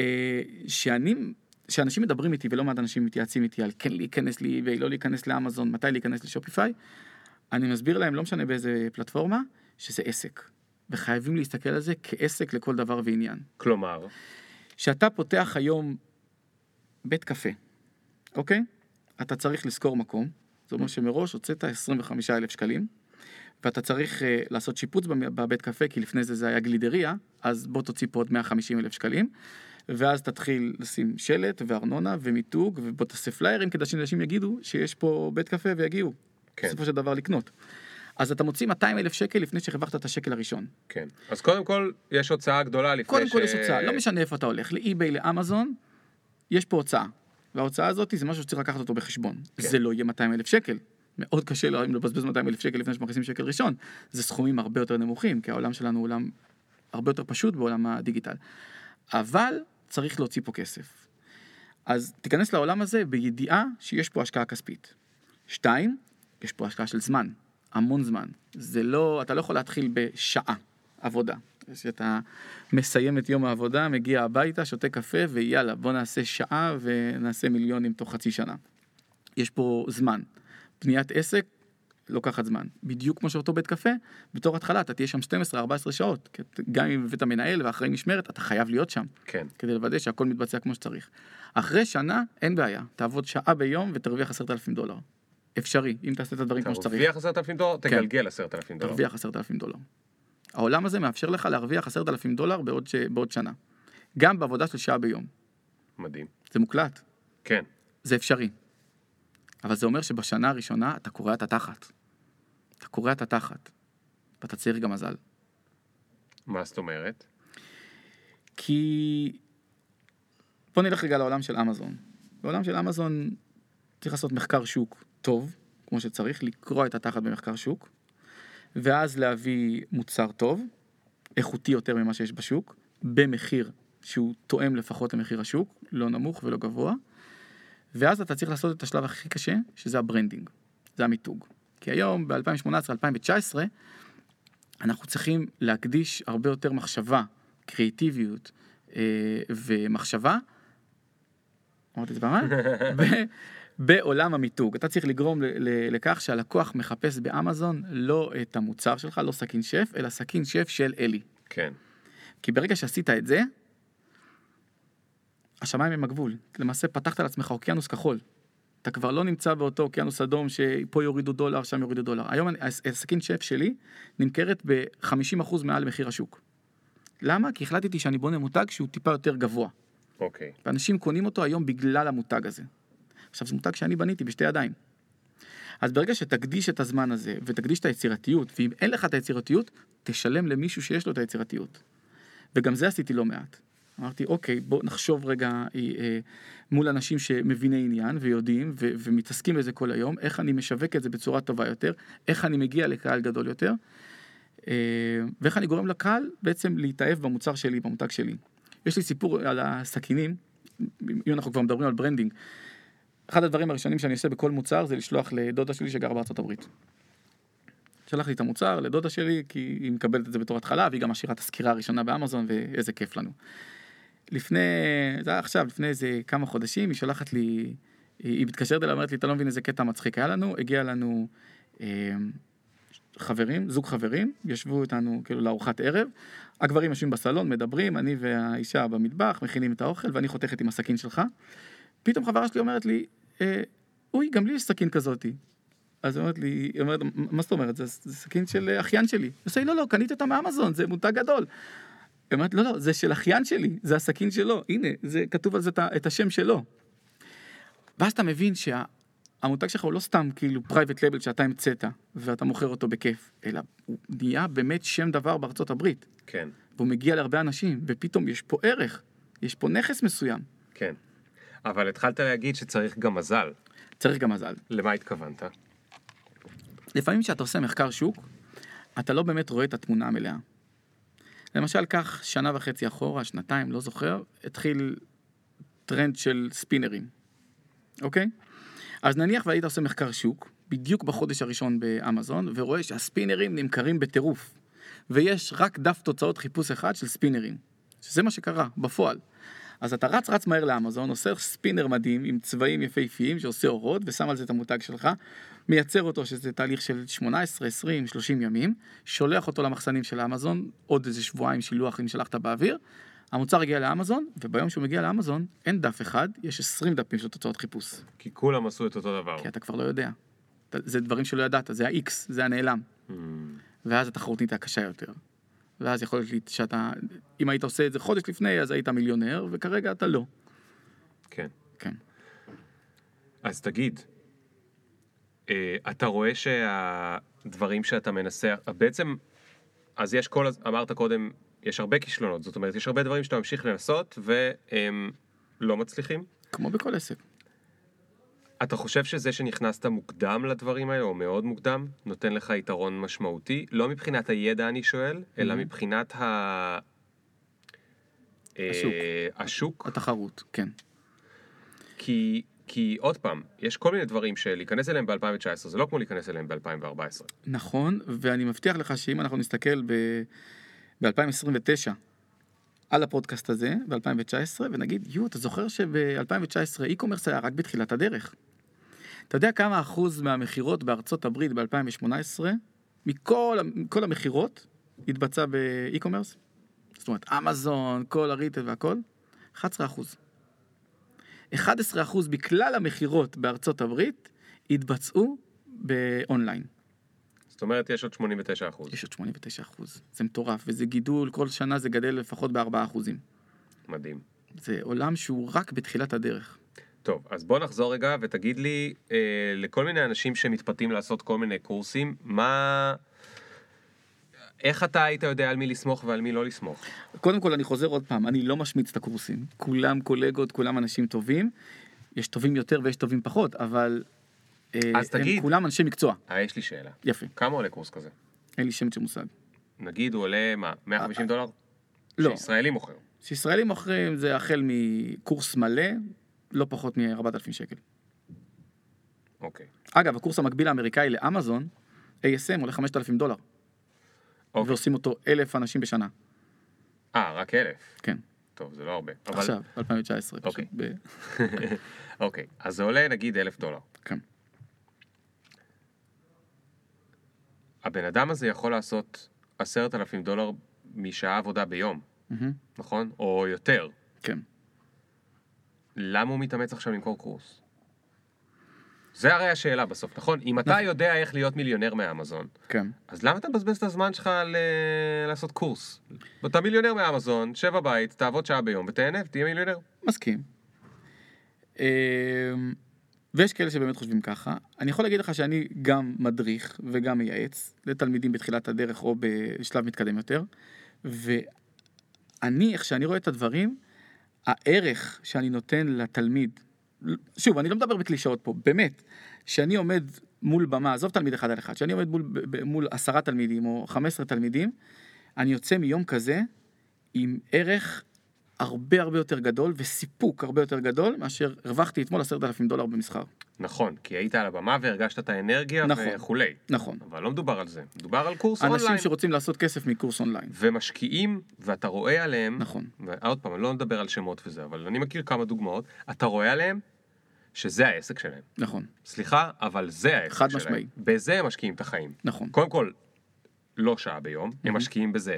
שאני, שאנשים מדברים איתי, ולא מעט אנשים מתייעצים איתי על כן להיכנס לאי-ביי, לא להיכנס לאמזון, מתי להיכנס לשופיפיי, אני מסביר להם, לא משנה באיזה פלטפורמה, שזה עסק. וחייבים להסתכל על זה כעסק לכל דבר ועניין. כלומר, כשאתה פותח היום בית קפה, אוקיי? אתה צריך לשכור מקום, זאת אומרת שמראש הוצאת 25 אלף שקלים, ואתה צריך uh, לעשות שיפוץ בבית קפה, כי לפני זה זה היה גלידריה, אז בוא תוציא פה עוד 150 אלף שקלים, ואז תתחיל לשים שלט וארנונה ומיתוג ובוא תעשה פליירים כדי שאנשים יגידו שיש פה בית קפה ויגיעו. כן. בסופו של דבר לקנות. אז אתה מוציא 200 אלף שקל לפני שהרווחת את השקל הראשון. כן. אז קודם כל, יש הוצאה גדולה לפני קודם ש... כל יש הוצאה, לא משנה איפה אתה הולך, לאי-ביי, לאמזון, יש פה הוצאה. וההוצאה הזאת זה משהו שצריך לקחת אותו בחשבון. כן. זה לא יהיה 200 אלף שקל. מאוד קשה להרים לבזבז 200 אלף שקל לפני שמכניסים שקל ראשון. זה סכומים הרבה יותר נמוכים, כי העולם שלנו הוא עולם הרבה יותר פשוט בעולם הדיגיטל. אבל צריך להוציא פה כסף. אז תיכנס לעולם הזה בידיעה שיש פה השקעה כספית. שתיים, יש פה השקעה של זמן, המון זמן. זה לא, אתה לא יכול להתחיל בשעה עבודה. שאתה מסיים את יום העבודה, מגיע הביתה, שותה קפה ויאללה, בוא נעשה שעה ונעשה מיליונים תוך חצי שנה. יש פה זמן. בניית עסק לוקחת זמן. בדיוק כמו שאותו בית קפה, בתור התחלה אתה תהיה שם 12-14 שעות. גם אם הבאת מנהל ואחרי משמרת, אתה חייב להיות שם. כן. כדי לוודא שהכל מתבצע כמו שצריך. אחרי שנה, אין בעיה. תעבוד שעה ביום ותרוויח עשרת אלפים דולר. אפשרי, אם תעשה את הדברים כמו שצריך. תרוויח עשרת אלפים דולר, תגלגל עשרת אלפים דולר. תרוויח עשרת אלפים דולר. העולם הזה מאפשר לך להרוויח עשרת אלפים דולר בעוד, ש... בעוד שנה. גם בעבודה של שעה ביום. מדהים. זה מוקלט, כן. זה אפשרי. אבל זה אומר שבשנה הראשונה אתה קורע את התחת. אתה קורע את התחת. ואתה צריך גם מזל. מה זאת אומרת? כי... בוא נלך רגע לעולם של אמזון. בעולם של אמזון צריך לעשות מחקר שוק טוב, כמו שצריך, לקרוע את התחת במחקר שוק, ואז להביא מוצר טוב, איכותי יותר ממה שיש בשוק, במחיר שהוא תואם לפחות למחיר השוק, לא נמוך ולא גבוה, ואז אתה צריך לעשות את השלב הכי קשה, שזה ה branding, זה המיתוג. כי היום, ב-2018-2019, אנחנו צריכים להקדיש הרבה יותר מחשבה, קריאטיביות אה, ומחשבה, אמרתי את זה פעמיים, בעולם המיתוג. אתה צריך לגרום לכך שהלקוח מחפש באמזון לא את המוצר שלך, לא סכין שף, אלא סכין שף של אלי. כן. כי ברגע שעשית את זה, השמיים הם הגבול. למעשה פתחת לעצמך אוקיינוס כחול. אתה כבר לא נמצא באותו אוקיינוס אדום שפה יורידו דולר, שם יורידו דולר. היום הסכין שף שלי נמכרת ב-50% מעל מחיר השוק. למה? כי החלטתי שאני בונה מותג שהוא טיפה יותר גבוה. אוקיי. ואנשים קונים אותו היום בגלל המותג הזה. עכשיו זה מותג שאני בניתי בשתי ידיים. אז ברגע שתקדיש את הזמן הזה ותקדיש את היצירתיות, ואם אין לך את היצירתיות, תשלם למישהו שיש לו את היצירתיות. וגם זה עשיתי לא מעט. אמרתי, אוקיי, בוא נחשוב רגע אה, אה, מול אנשים שמביני עניין ויודעים ו- ומתעסקים בזה כל היום, איך אני משווק את זה בצורה טובה יותר, איך אני מגיע לקהל גדול יותר, אה, ואיך אני גורם לקהל בעצם להתאהב במוצר שלי, במותג שלי. יש לי סיפור על הסכינים, אם אנחנו כבר מדברים על branding. אחד הדברים הראשונים שאני עושה בכל מוצר זה לשלוח לדודה שלי שגרה בארצות הברית. שלחתי את המוצר לדודה שלי כי היא מקבלת את זה בתור התחלה והיא גם משאירה את הסקירה הראשונה באמזון ואיזה כיף לנו. לפני, זה היה עכשיו, לפני איזה כמה חודשים היא שולחת לי, היא, היא מתקשרת אליי, אומרת לי אתה לא מבין איזה קטע מצחיק היה לנו, הגיע לנו אה, חברים, זוג חברים, ישבו איתנו כאילו לארוחת ערב, הגברים יושבים בסלון, מדברים, אני והאישה במטבח, מכינים את האוכל ואני חותכת עם הסכין שלך. פתאום חברה שלי אומרת לי, אה, אוי, גם לי יש סכין כזאתי. אז היא אומרת לי, היא אומרת, מה זאת אומרת, זה, זה סכין של אה, אחיין שלי. היא עושה לי, לא, לא, קניתי אותה מאמזון, זה מותג גדול. היא אומרת, לא, לא, זה של אחיין שלי, זה הסכין שלו, הנה, זה כתוב על זה את השם שלו. ואז אתה מבין שהמותג שלך הוא לא סתם כאילו private label שאתה המצאת ואתה מוכר אותו בכיף, אלא הוא נהיה באמת שם דבר בארצות הברית, כן. והוא מגיע להרבה אנשים, ופתאום יש פה ערך, יש פה נכס מסוים, כן. אבל התחלת להגיד שצריך גם מזל. צריך גם מזל. למה התכוונת? לפעמים כשאתה עושה מחקר שוק, אתה לא באמת רואה את התמונה המלאה. למשל, לפני שנה וחצי אחורה, שנתיים, לא זוכר, התחיל טרנד של ספינרים, אוקיי? אז נניח והיית עושה מחקר שוק, בדיוק בחודש הראשון באמזון, ורואה שהספינרים נמכרים בטירוף, ויש רק דף תוצאות חיפוש אחד של ספינרים, שזה מה שקרה, בפועל. אז אתה רץ רץ מהר לאמזון, עושה ספינר מדהים עם צבעים יפהפיים שעושה אורות ושם על זה את המותג שלך, מייצר אותו שזה תהליך של 18, 20, 30 ימים, שולח אותו למחסנים של האמזון, עוד איזה שבועיים שילוח אם שלחת באוויר, המוצר הגיע לאמזון, וביום שהוא מגיע לאמזון אין דף אחד, יש 20 דפים של תוצאות חיפוש, כי כולם עשו את אותו דבר. כי אתה כבר לא יודע. זה דברים שלא ידעת, זה ה-X, זה הנעלם. Mm, ואז התחרות נהייתה קשה יותר. ואז יכול להיות שאתה, אם היית עושה את זה חודש לפני, אז היית מיליונר, וכרגע אתה לא. כן. כן. אז תגיד, אה, אתה רואה שהדברים שאתה מנסה, בעצם, אז יש כל, אמרת קודם, יש הרבה כישלונות, זאת אומרת, יש הרבה דברים שאתה ממשיך לנסות והם לא מצליחים. כמו בכל עסק. אתה חושב שזה שנכנסת מוקדם לדברים האלה, או מאוד מוקדם, נותן לך יתרון משמעותי? לא מבחינת הידע אני שואל, אלא Mhm. מבחינת ה... אה, השוק. השוק, התחרות, כן. כי, כי עוד פעם, יש כל מיני דברים שלהיכנס אליהם ב-2019, זה לא כמו להיכנס אליהם ב-2014. נכון, ואני מבטיח לך שאם אנחנו נסתכל ב-2029 על הפודקאסט הזה, ב-2019, ונגיד, יו, אתה זוכר שב-2019 e-commerce היה רק בתחילת הדרך. אתה יודע כמה אחוז מהמכירות בארצות הברית ב-2018, מכל מכל המכירות, התבצע ב-e-commerce? זאת אומרת, אמזון, כל הריטל והכל, 11 אחוז. 11 אחוז מכלל המכירות בארצות הברית התבצעו באונליין. זאת אומרת, יש עוד 89 אחוז. יש עוד 89 אחוז. זה מטורף, וזה גידול, כל שנה זה גדל לפחות ב-4 אחוזים. מדהים. זה עולם שהוא רק בתחילת הדרך. טוב, אז בוא נחזור רגע ותגיד לי, אה, לכל מיני אנשים שמתפתים לעשות כל מיני קורסים, מה... איך אתה היית יודע על מי לסמוך ועל מי לא לסמוך? קודם כל, אני חוזר עוד פעם, אני לא משמיץ את הקורסים. כולם קולגות, כולם אנשים טובים. יש טובים יותר ויש טובים פחות, אבל... אה, אז תגיד. הם כולם אנשי מקצוע. אה, יש לי שאלה. יפה, כמה עולה קורס כזה? אין לי שמץ של מושג. נגיד הוא עולה, מה, 150 דולר? לא, שישראלי מוכר. שישראלים מוכרים זה החל מקורס מלא, לא פחות מ-4,000 שקל. אוקיי. אגב, הקורס המקביל האמריקאי לאמזון, ASM עולה 5,000 דולר, אוקיי. ועושים אותו אלף אנשים בשנה. אה, רק אלף. כן, טוב, זה לא הרבה. אבל... עכשיו, 2019. פשוט אוקיי. ב- אוקיי, אז זה עולה נגיד אלף דולר. כן. הבן אדם הזה יכול לעשות עשרת אלפים דולר משעה עבודה ביום, מהמם, נכון? או יותר. כן. למה הוא מתאמץ עכשיו למכור קורס? זה הרי השאלה בסוף, נכון? אם אתה נכון. יודע איך להיות מיליונר מאמזון, כן. אז למה אתה מבזבז את הזמן שלך על אה, לעשות קורס? אתה מיליונר מאמזון, שב בבית, תעבוד שעה ביום ותהנה ותהיה מיליונר. מסכים. אמ, ויש כאלה שבאמת חושבים ככה. אני יכול להגיד לך שאני גם מדריך וגם מייעץ לתלמידים בתחילת הדרך או בשלב מתקדם יותר. ואני, איך שאני רואה את הדברים, הערך שאני נותן לתלמיד, שוב, אני לא מדבר בקלישאות פה, באמת, שאני עומד מול במה, עזוב תלמיד אחד על אחד, שאני עומד מול, מול עשרה תלמידים או חמש עשרה תלמידים, אני יוצא מיום כזה עם ערך הרבה הרבה יותר גדול וסיפוק הרבה יותר גדול מאשר הרווחתי אתמול עשרת אלפים דולר במסחר. נכון, כי היית על הבמה והרגשת את האנרגיה נכון. וכולי. נכון. אבל לא מדובר על זה, מדובר על קורס אנשים אונליין. שרוצים לעשות כסף מקורס אונליין. ומשקיעים, ואתה רואה עליהם, נכון. ועוד פעם, אני לא מדבר על שמות וזה, אבל אני מכיר כמה דוגמאות, אתה רואה עליהם שזה העסק שלהם. נכון, סליחה, אבל זה העסק חד שלהם. משמעי. בזה הם משקיעים את החיים. נכון. קודם כל, לא שעה ביום, הם Mhm. משקיעים בזה.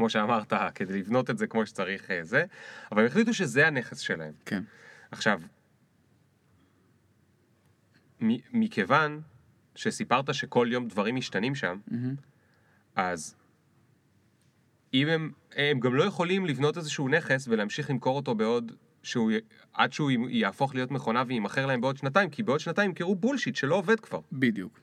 כמו שאמרת, כדי לבנות את זה כמו שצריך אה, זה, אבל הם החליטו שזה הנכס שלהם. כן. עכשיו, מ- מכיוון שסיפרת שכל יום דברים משתנים שם, מהמם. אז אם הם, הם גם לא יכולים לבנות איזשהו נכס ולהמשיך למכור אותו בעוד, שהוא, עד שהוא יהפוך להיות מכונה ויימכר להם בעוד שנתיים, כי בעוד שנתיים ימכרו בולשיט שלא עובד כבר. בדיוק.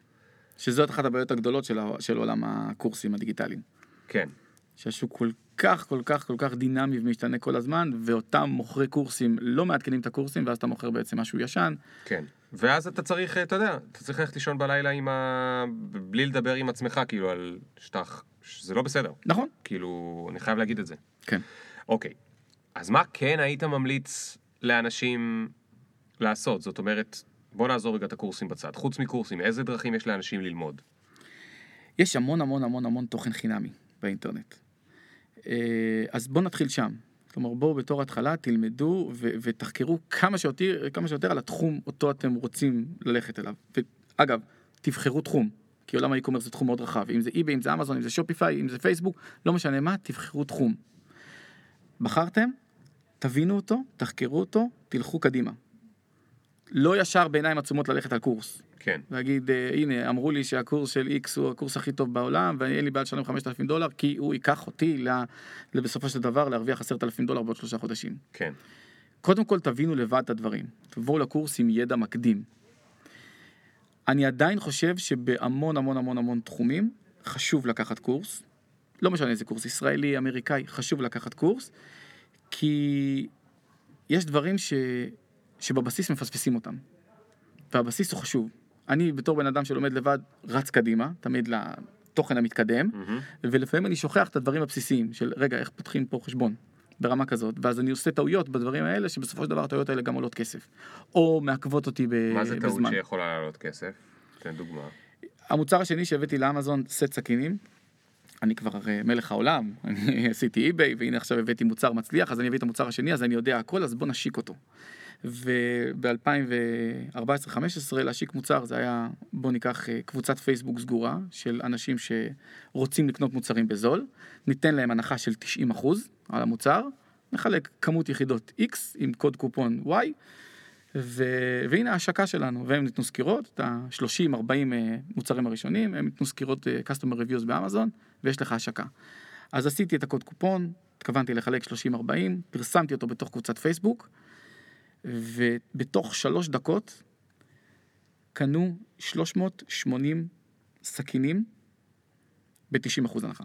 שזאת אחת הבעיות הגדולות של, של עולם הקורסים הדיגיטליים. כן, שהשוק כל כך כל כך כל כך דינמי ומשתנה כל הזמן ואותם מוכרי קורסים לא מעדכנים את הקורסים ואז אתה מוכר בעצם משהו ישן. כן. ואז אתה צריך, אתה יודע, אתה צריך ללכת לישון בלילה עם ה... בלי לדבר עם עצמך, כאילו, על שאתה... שזה לא בסדר. נכון? כאילו, אני חייב להגיד את זה. כן. אוקיי, אז מה כן היית ממליץ לאנשים לעשות? זאת אומרת, בוא נעזור רגע את הקורסים בצד. חוץ מקורסים, איזה דרכים יש לאנשים ללמוד? יש המון המון המון המון תוכן חינמי באינטרנט. אה, אז בואו נתחיל שם. כלומר בואו בתור התחלה תלמדו ו- ותחקרו כמה שיותר, כמה שיותר על התחום אותו אתם רוצים ללכת אליו. ואגב, תבחרו תחום, כי עולם האי-קומרס זה תחום מאוד רחב. אם זה eBay, אם זה אמזון, אם זה שופיפיי, אם זה פייסבוק, לא משנה מה, תבחרו תחום. בחרתם, תבינו אותו, תחקרו אותו, תלכו קדימה. לא ישר בעיניים עצומות ללכת על קורס. כן. להגיד, אה, הנה, אמרו לי שהקורס של איקס הוא הקורס הכי טוב בעולם, ואין לי בעיה לשלם 5,000 דולר, כי הוא ייקח אותי בסופו של דבר להרוויח 10,000 דולר בעוד שלושה חודשים. כן. קודם כל תבינו לבד את הדברים. תבואו לקורס עם ידע מקדים. אני עדיין חושב שבהמון המון המון המון תחומים חשוב לקחת קורס. לא משנה איזה קורס, ישראלי, אמריקאי, חשוב לקחת קורס, כי יש דברים ש... שבבסיס מפספסים אותם. והבסיס הוא חשוב. אני בתור בן אדם שלומד לבד רץ קדימה, תמיד לתוכן המתקדם, מהמם. ולפעמים אני שוכח את הדברים הבסיסיים של רגע איך פותחים פה חשבון ברמה כזאת ואז אני עושה טעויות בדברים האלה שבסופו של דבר הטעויות האלה גם עולות כסף או מעכבות אותי ב- מה זה טעות בזמן. שיכולה לעלות כסף? תן דוגמה. המוצר השני שהבאתי לאמזון סט סכינים. אני כבר הרי מלך העולם, אני עשיתי אי-ביי והנה עכשיו הבאתי מוצר מצליח אז אני אביא את המוצר השני אז אני יודע הכל אז בוא נשיק אותו. וב-2014-2015 להשיק מוצר זה היה בוא ניקח אה, קבוצת פייסבוק סגורה של אנשים שרוצים לקנות מוצרים בזול, ניתן להם הנחה של 90% על המוצר, נחלק כמות יחידות X עם קוד קופון Y ו... והנה ההשקה שלנו והם ניתנו סקירות את ה-30-40 מוצרים הראשונים הם ניתנו סקירות אה, customer reviews באמזון ויש לך השקה. אז עשיתי את הקוד קופון, התכוונתי לחלק 30-40, פרסמתי אותו בתוך קבוצת פייסבוק ובתוך שלוש דקות קנו 380 סכינים ב-90% הנחה.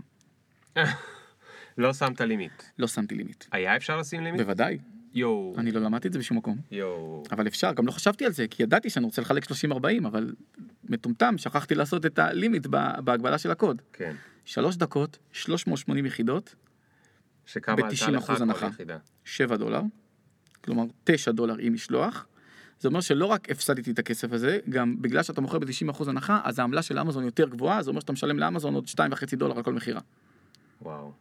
לא שמת לימיט. לא שמתי לימיט. היה אפשר לשים לימיט? בוודאי, יואו. אני לא למדתי את זה בשום מקום. יואו. אבל אפשר, גם לא חשבתי על זה, כי ידעתי שאני רוצה לחלק 30-40, אבל מטומטם, שכחתי לעשות את הלימיט בהגבלה של הקוד. כן. שלוש דקות, 380 יחידות, שכמה עלתה לך ב-90% כל. יחידה? 7 דולר, כלומר 9 דולר עם משלוח. זה אומר שלא רק הפסדתי את הכסף הזה, גם בגלל שאתה מוכר ב-90% הנחה, אז העמלה של אמזון יותר גבוהה, זה אומר שאתה משלם לאמזון עוד 2.5 דולר על כל מכירה. וואו.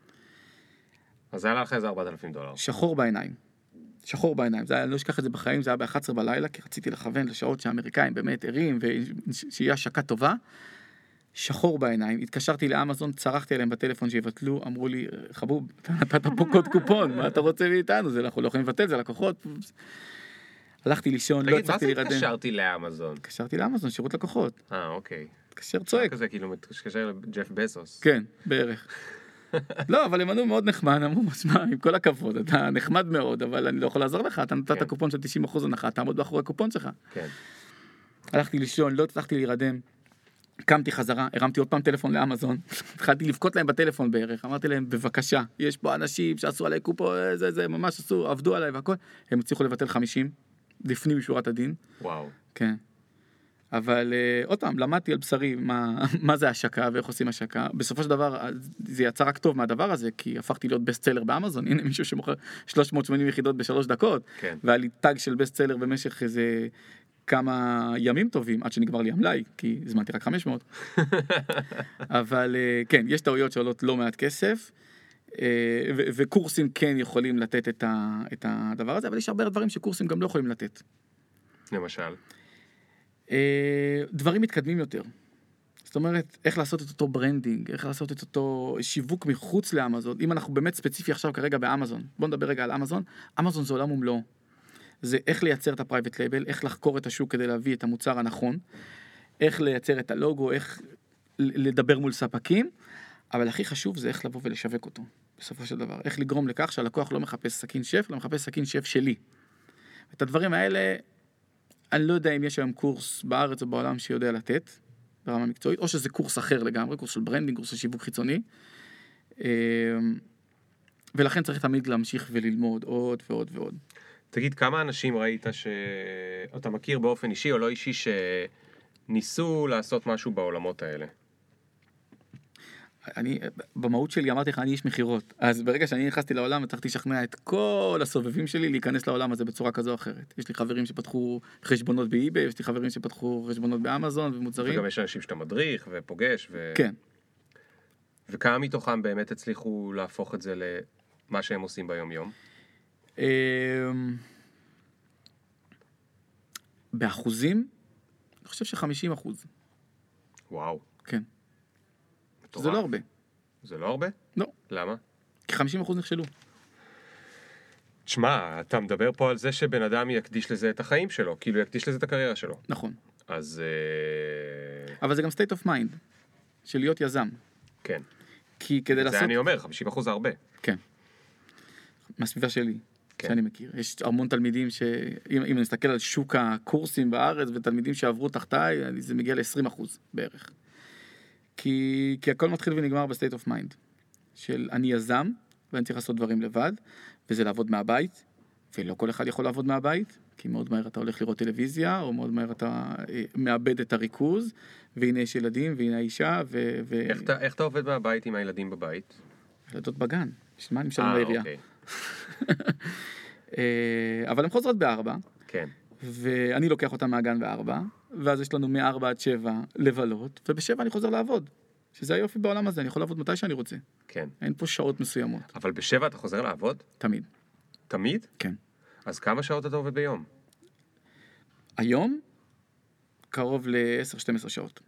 אז עלה לך איזה 4,000 דולר. שחור בעיניים. שחור בעיניים, זה היה, אני לא אשכח את זה בחיים, זה היה ב-11 בלילה, כי רציתי לכוון לשעות שהאמריקאים באמת ערים, ושיהיה השקה טובה. שחור בעיניים, התקשרתי לאמזון, צרחתי עליהם בטלפון שיבטלו, אמרו לי, חבוב, אתה נתת פה קוד קופון, מה אתה רוצה מאיתנו? זה אנחנו לא יכולים לבטל, זה לקוחות. הלכתי לישון, לא תגיד, מה הצלחתי זה להירדם. התקשרתי לאמזון? התקשרתי לאמזון, שירות לקוחות. אה, אוקיי. התקשר צועק. כזה כאילו מתקשר לג'ף בזוס. כן, בערך. לא, אבל הם ענו מאוד נחמד, אמרו, שמע, עם כל הכבוד, אתה נחמד מאוד, אבל אני לא יכול לעזור לך, אתה נתת כן. קופון של 90% הנחה, תעמוד מאחורי הקופון שלך. כן. הלכתי לישון, לא הצלחתי להירדם. קמתי חזרה, הרמתי עוד פעם טלפון לאמזון, התחלתי לבכות להם בטלפון בערך, אמרתי להם בבקשה, יש פה אנשים שעשו עליי קופון, זה זה, ממש עשו, עבדו עליי והכל, הם הצליחו לבטל 50, לפנים משורת הדין, וואו. כן. אבל אה, עוד פעם, למדתי על בשרי מה, מה זה השקה ואיך עושים השקה. בסופו של דבר אה, זה יצא רק טוב מהדבר הזה, כי הפכתי להיות best seller באמזון, הנה מישהו שמוכר 380 יחידות בשלוש דקות, כן. והיה לי tag של best seller במשך איזה כמה ימים טובים, עד שנגמר לי המלאי, כי הזמנתי רק 500. אבל אה, כן, יש טעויות שעולות לא מעט כסף. אה, וקורסים כן יכולים לתת את, ה- את הדבר הזה, אבל יש הרבה דברים שקורסים גם לא יכולים לתת. למשל. אה, דברים מתקדמים יותר. זאת אומרת, איך לעשות את אותו branding, איך לעשות את אותו שיווק מחוץ לאמזון. אם אנחנו באמת ספציפי עכשיו כרגע באמזון, בוא נדבר רגע על אמזון. אמזון זה עולם ומלואו. זה איך לייצר את ה private label, איך לחקור את השוק כדי להביא את המוצר הנכון, איך לייצר את הלוגו, איך לדבר מול ספקים, אבל הכי חשוב זה איך לבוא ולשווק אותו, בסופו של דבר. איך לגרום לכך שהלקוח לא מחפש סכין שף, אלא מחפש סכין שף שלי. את הדברים האלה, אני לא יודע אם יש היום קורס בארץ או בעולם שיודע לתת ברמה מקצועית, או שזה קורס אחר לגמרי, קורס של branding, קורס של שיווק חיצוני. אמ, ולכן צריך תמיד להמשיך וללמוד עוד ועוד ועוד. תגיד, כמה אנשים ראית שאתה מכיר באופן אישי או לא אישי שניסו לעשות משהו בעולמות האלה? אני, במהות שלי אמרתי לך, אני איש מכירות. אז ברגע שאני נכנסתי לעולם, הצלחתי לשכנע את כל הסובבים שלי להיכנס לעולם הזה בצורה כזו או אחרת. יש לי חברים שפתחו חשבונות באי-ביי, יש לי חברים שפתחו חשבונות באמזון ומוצרים. וגם יש אנשים שאתה מדריך ופוגש, ו... כן. וכמה מתוכם באמת הצליחו להפוך את זה למה שהם עושים ביום יום? אמ, באחוזים, אני חושב ש-50 אחוז, וואו. כן. מטורף. זה לא הרבה. זה לא הרבה? לא. למה? כי 50 אחוז נכשלו. תשמע, אתה מדבר פה על זה שבן אדם יקדיש לזה את החיים שלו, כאילו יקדיש לזה את הקריירה שלו. נכון. אז אה, אבל זה גם state of mind, של להיות יזם. כן. כי כדי זה לעשות... אני אומר, 50% זה הרבה. כן. מהסביבה שלי, כן. שאני מכיר. יש המון תלמידים ש... אם, אם אני מסתכל על שוק הקורסים בארץ ותלמידים שעברו תחתיי, זה מגיע ל-20% בערך. כי, כי הכל מתחיל ונגמר ב-state of mind. של אני יזם, ואני צריך לעשות דברים לבד, וזה לעבוד מהבית, ולא כל אחד יכול לעבוד מהבית, כי מאוד מהר אתה הולך לראות טלוויזיה, או מאוד מהר אתה אה, מאבד את הריכוז, והנה יש ילדים, והנה האישה, ו... ו... איך אתה- איך אתה עובד מהבית עם הילדים בבית? ילדות בגן, בשביל מה אני משלם אה, לעירייה? אוקיי. אה, אבל הן חוזרות בארבע, כן. ואני לוקח אותן מהגן בארבע, ואז יש לנו מארבע עד שבע לבלות, ובשבע אני חוזר לעבוד. שזה היופי בעולם הזה, אני יכול לעבוד מתי שאני רוצה. כן. אין פה שעות מסוימות, אבל בשבע אתה חוזר לעבוד? תמיד. תמיד? כן. אז כמה שעות אתה עובד ביום? היום, קרוב ל-10-12 שעות.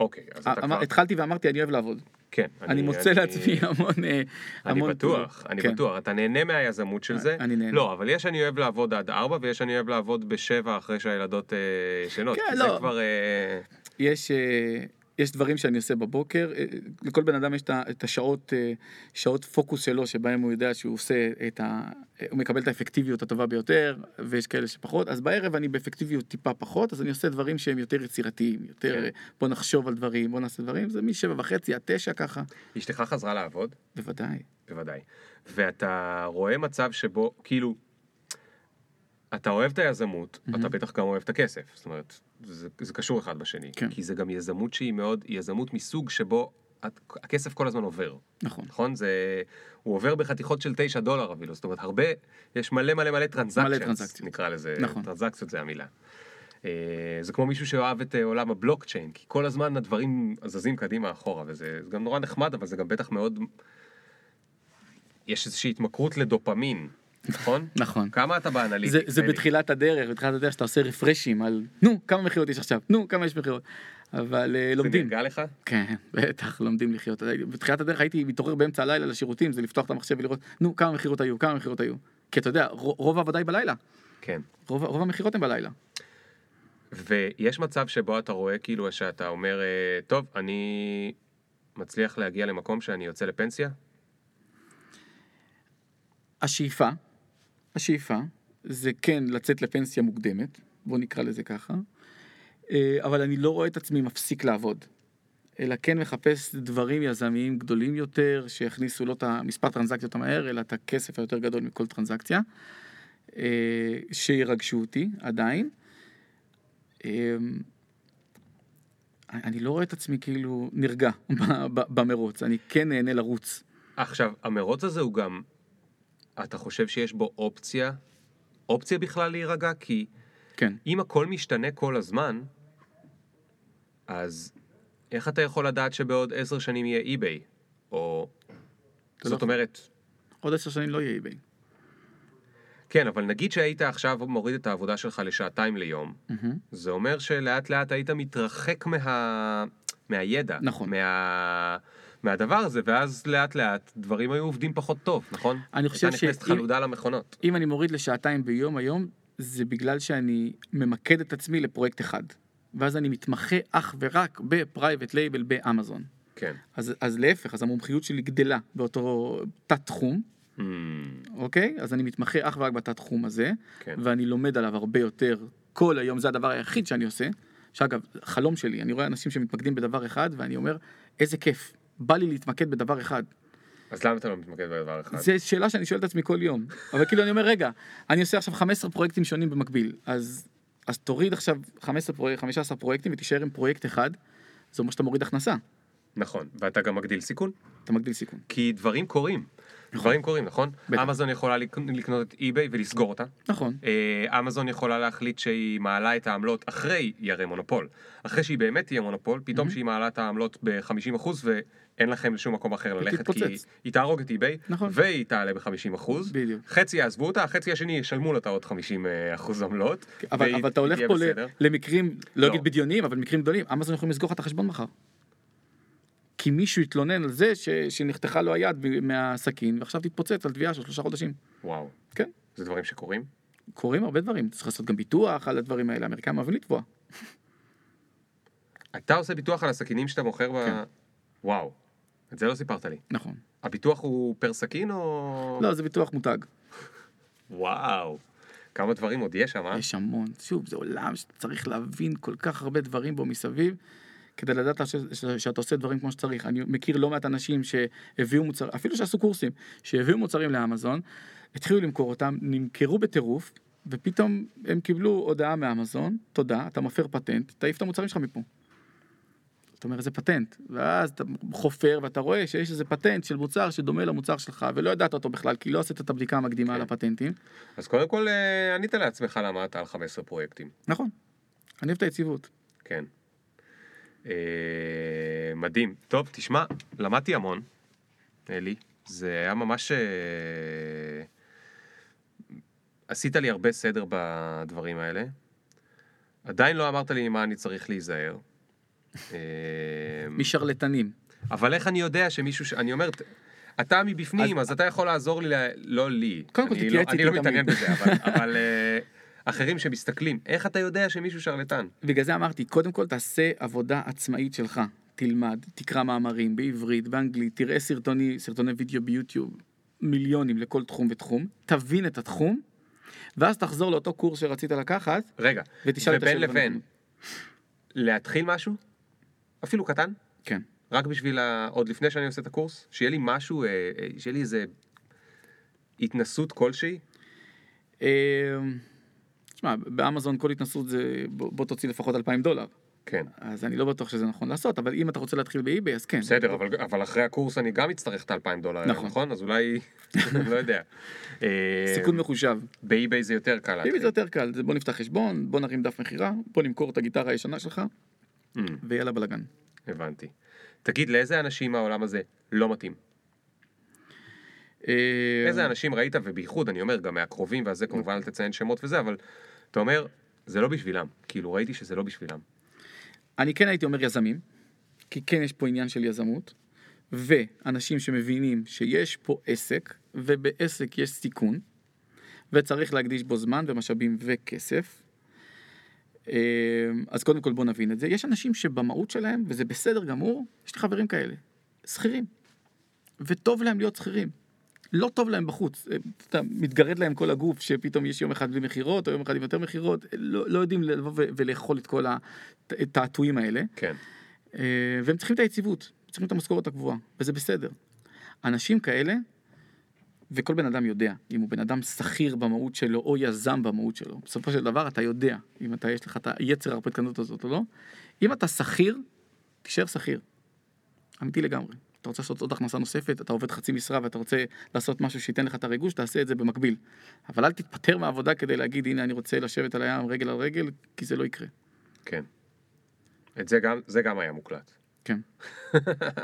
אוקיי, אז אתה אמר- כבר... התחלתי ואמרתי, אני אוהב לעבוד. כן. אני מוצא לעצמי המון... אה, אני המון בטוח, אני כן. בטוח. אתה נהנה מהיזמות של זה? אני נהנה. לא, אבל יש אני אוהב לעבוד עד ארבע, ויש אני אוהב לעבוד בשבע אחרי שהילדות אה, ישנות. כן, כי לא. זה כבר... אה, יש, אה, יש דברים שאני עושה בבוקר, אה, לכל בן אדם יש את השעות, אה, שעות פוקוס שלו, שבהם הוא יודע שהוא עושה את ה... אה, הוא מקבל את האפקטיביות הטובה ביותר, ויש כאלה שפחות, אז בערב אני באפקטיביות טיפה פחות, אז אני עושה דברים שהם יותר יצירתיים, יותר כן. אה, בוא נחשוב על דברים, בוא נעשה דברים, זה משבע וחצי עד תשע ככה, אשתך חזרה לעבוד? בוודאי. בוודאי. ואתה רואה מצב שבו, כאילו, אתה אוהב את היזמות, אתה בטח גם אוהב את הכסף. זאת אומרת, זה, זה קשור אחד בשני. כן. כי זה גם יזמות שהיא מאוד, יזמות מסוג שבו את, הכסף כל הזמן עובר. נכון. נכון? זה... הוא עובר בחתיכות של 9 דולר אפילו, זאת אומרת, הרבה, יש מלא מלא מלא טרנזקציות. נקרא לזה, נכון. טרנזקציות זה המילה. אה, זה כמו מישהו שאוהב את אה, עולם הבלוקצ'יין, כי כל הזמן הדברים זזים קדימה אחורה, וזה זה גם נורא נחמד, אבל זה גם בטח מאוד... יש איזושהי התמכרות לדופמין, נכון? נכון. כמה אתה זה, באנליטיקס? זה אלי? בתחילת הדרך, בתחילת הדרך שאתה עושה רפרשים על נו כמה מכירות יש עכשיו, נו כמה יש מכירות, אבל אה, זה לומדים. נרגע לך? כן, בטח, לומדים לחיות. בתחילת הדרך הייתי מתעורר באמצע הלילה לשירותים, זה לפתוח את המחשב ולראות, נו, כמה מכירות היו, כמה מכירות היו. כי אתה יודע, רוב העבודה היא בלילה. כן. רוב, רוב המכירות הן בלילה. ויש מצב שבו אתה רואה כאילו שאתה אומר, אה, טוב, אני מצליח להגיע למקום שאני יוצא לפנסיה? השאיפה, השאיפה, זה כן לצאת לפנסיה מוקדמת, בוא נקרא לזה ככה, אה, אבל אני לא רואה את עצמי מפסיק לעבוד. אלא כן מחפש דברים יזמיים גדולים יותר, שיכניסו לא את המספר טרנזקציות המהר, אלא את הכסף היותר גדול מכל טרנזקציה, אה, שירגשו אותי עדיין. אה, אני לא רואה את עצמי כאילו נרגע במרוץ, אני כן נהנה לרוץ. עכשיו, המרוץ הזה הוא גם, אתה חושב שיש בו אופציה, אופציה בכלל להירגע? כי כן. אם הכל משתנה כל הזמן, אז איך אתה יכול לדעת שבעוד עשר שנים יהיה אי-ביי? או... זאת לא- אומרת, עוד עשר שנים לא יהיה eBay. כן, אבל נגיד שהיית עכשיו מוריד את העבודה שלך לשעתיים ליום, מהמם. זה אומר שלאט לאט היית מתרחק מה... מהידע. נכון. מה... מהדבר הזה, ואז לאט לאט דברים היו עובדים פחות טוב, נכון? אני חושב הייתה נכנסת חלודה למכונות. אם אני מוריד לשעתיים ביום היום, זה בגלל שאני ממקד את עצמי לפרויקט אחד. ואז אני מתמחה אך ורק ב private label באמזון. כן. אז, אז להפך, אז המומחיות שלי גדלה באותו תת תחום, אממ, אוקיי? אז אני מתמחה אך ורק בתת תחום הזה, כן. ואני לומד עליו הרבה יותר כל היום, זה הדבר היחיד שאני עושה. שאגב, חלום שלי, אני רואה אנשים שמתמקדים בדבר אחד, ואני אומר, איזה כיף, בא לי להתמקד בדבר אחד. אז למה אתה לא מתמקד בדבר אחד? זו שאלה שאני שואל את עצמי כל יום. אבל כאילו אני אומר, רגע, אני עושה עכשיו 15 פרויקטים שונים במקביל, אז, אז תוריד עכשיו 15 פרויקט, 15 פרויקטים ותישאר עם פרויקט אחד, זה אומר שאתה מוריד הכנסה, נכון, ואתה גם מגדיל סיכון, אתה מגדיל סיכון. כי דברים קורים. דברים קורים, נכון? אמזון יכולה לק- לקנות את אי-ביי ולסגור אותה. נכון, אה, אמזון יכולה להחליט שהיא מעלה את העמלות אחרי, היא הרי מונופול. אחרי שהיא באמת תהיה מונופול, פתאום שהיא מעלה את העמלות ב-50% ואין לכם לשום מקום אחר ללכת, כי. היא תהרוג את אי-ביי, נכון. והיא תעלה ב-50%. בדיוק. חצי יעזבו אותה, החצי השני ישלמו לה את העוד 50% עמלות. אבל, אתה הולך פה. למקרים, לא לא. אגיד בדיוניים, אבל מקרים גדולים, אמזון יכולים לסגור לך את החשבון מחר. כי מישהו התלונן על זה ש, שנחתכה לו היד מהסכין, ועכשיו תתפוצץ על תביעה של שלושה חודשים. וואו. כן. זה דברים שקורים? קורים הרבה דברים, צריך לעשות גם ביטוח על הדברים האלה, האמריקאים אוהבים לתבוע. אתה עושה ביטוח על הסכינים שאתה מוכר ב... כן. וואו. את זה לא סיפרת לי. נכון. הביטוח הוא פר סכין או... לא, זה ביטוח מותג. וואו. כמה דברים עוד יש שם, אה? יש המון. שוב, זה עולם שאתה צריך להבין כל כך הרבה דברים בו מסביב, כדי לדעת ש- ש- שאתה עושה דברים כמו שצריך. אני מכיר לא מעט אנשים שהביאו מוצרים, אפילו שעשו קורסים, שהביאו מוצרים לאמזון, התחילו למכור אותם, נמכרו בטירוף, ופתאום הם קיבלו הודעה מאמזון, תודה, אתה מפר פטנט, תעיף את המוצרים שלך מפה. זאת אומרת, זה פטנט, ואז אתה חופר ואתה רואה שיש איזה פטנט של מוצר שדומה למוצר שלך, ולא ידעת אותו בכלל, כי לא עשית את הבדיקה המקדימה כן. על הפטנטים. אז קודם כל אה, ענית לעצמך למה אתה על 15 פרויקטים. נכון. אני אוהב את היציבות. כן. אה, מדהים. טוב, תשמע, למדתי המון, אלי. זה היה ממש... אה, עשית לי הרבה סדר בדברים האלה. עדיין לא אמרת לי ממה אני צריך להיזהר. אה, משרלטנים. אבל איך אני יודע שמישהו ש... אני אומר, אתה מבפנים, אז אתה יכול לעזור לי, ל- לא לי. קודם כל תתייעץ לא- אני איתי לא מתעניין תמיד. בזה, אבל- אבל אה, אחרים שמסתכלים, איך אתה יודע שמישהו שרלטן? בגלל זה אמרתי, קודם כל תעשה עבודה עצמאית שלך. תלמד, תקרא מאמרים בעברית, באנגלית, תראה סרטוני, סרטוני וידאו ביוטיוב, מיליונים לכל תחום ותחום, תבין את התחום, ואז תחזור לאותו קורס שרצית לקחת, רגע, ותשאל את ובין השאלות לבין. להתחיל משהו, אפילו קטן, כן. רק בשביל, ה... עוד לפני שאני עושה את הקורס, שיהיה לי משהו, אה, אה, שיהיה לי איזה התנסות כלשהי. תשמע, באמזון כל התנסות זה בוא תוציא לפחות 2,000 דולר. כן, אז אני לא בטוח שזה נכון לעשות, אבל אם אתה רוצה להתחיל באי-ביי, אז כן. בסדר, אבל, אבל אחרי הקורס אני גם אצטרך את ה-2,000 דולר, נכון. נכון? אז אולי, לא יודע. אה, סיכון מחושב. באי-ביי זה יותר קל באי-ביי זה יותר קל, זה בוא נפתח חשבון, בוא נרים דף מכירה, בוא נמכור את הגיטרה הישנה שלך, Mm, ויאללה בלאגן. הבנתי. תגיד, לאיזה אנשים מהעולם הזה לא מתאים? אה, איזה אנשים ראית, ובייחוד, אני אומר, גם מהקרובים והזה, כמובן אל תציין שמות וזה, אבל אתה אומר, זה לא בשבילם. כאילו, ראיתי שזה לא בשבילם. אני כן הייתי אומר יזמים, כי כן יש פה עניין של יזמות, ואנשים שמבינים שיש פה עסק, ובעסק יש סיכון, וצריך להקדיש בו זמן ומשאבים וכסף. אה, אז קודם כל בוא נבין את זה. יש אנשים שבמהות שלהם, וזה בסדר גמור, יש לי חברים כאלה, שכירים, וטוב להם להיות שכירים. לא טוב להם בחוץ, אה, אתה מתגרד להם כל הגוף שפתאום יש יום אחד בלי מכירות או יום אחד עם יותר מכירות, לא, לא יודעים לבוא ולאכול את כל התעתועים האלה, כן. אה, והם צריכים את היציבות, צריכים את המשכורת הקבועה, וזה בסדר. אנשים כאלה, וכל בן אדם יודע, אם הוא בן אדם שכיר במהות שלו או יזם במהות שלו, בסופו של דבר אתה יודע אם אתה יש לך את היצר ההרפתקנות הזאת או לא. אם אתה שכיר, תישאר שכיר. אמיתי לגמרי. אתה רוצה לעשות עוד הכנסה נוספת, אתה עובד חצי משרה ואתה רוצה לעשות משהו שייתן לך את הריגוש, תעשה את זה במקביל. אבל אל תתפטר מהעבודה כדי להגיד, הנה אני רוצה לשבת על הים רגל על רגל, כי זה לא יקרה. כן. את זה גם, זה גם היה מוקלט. כן.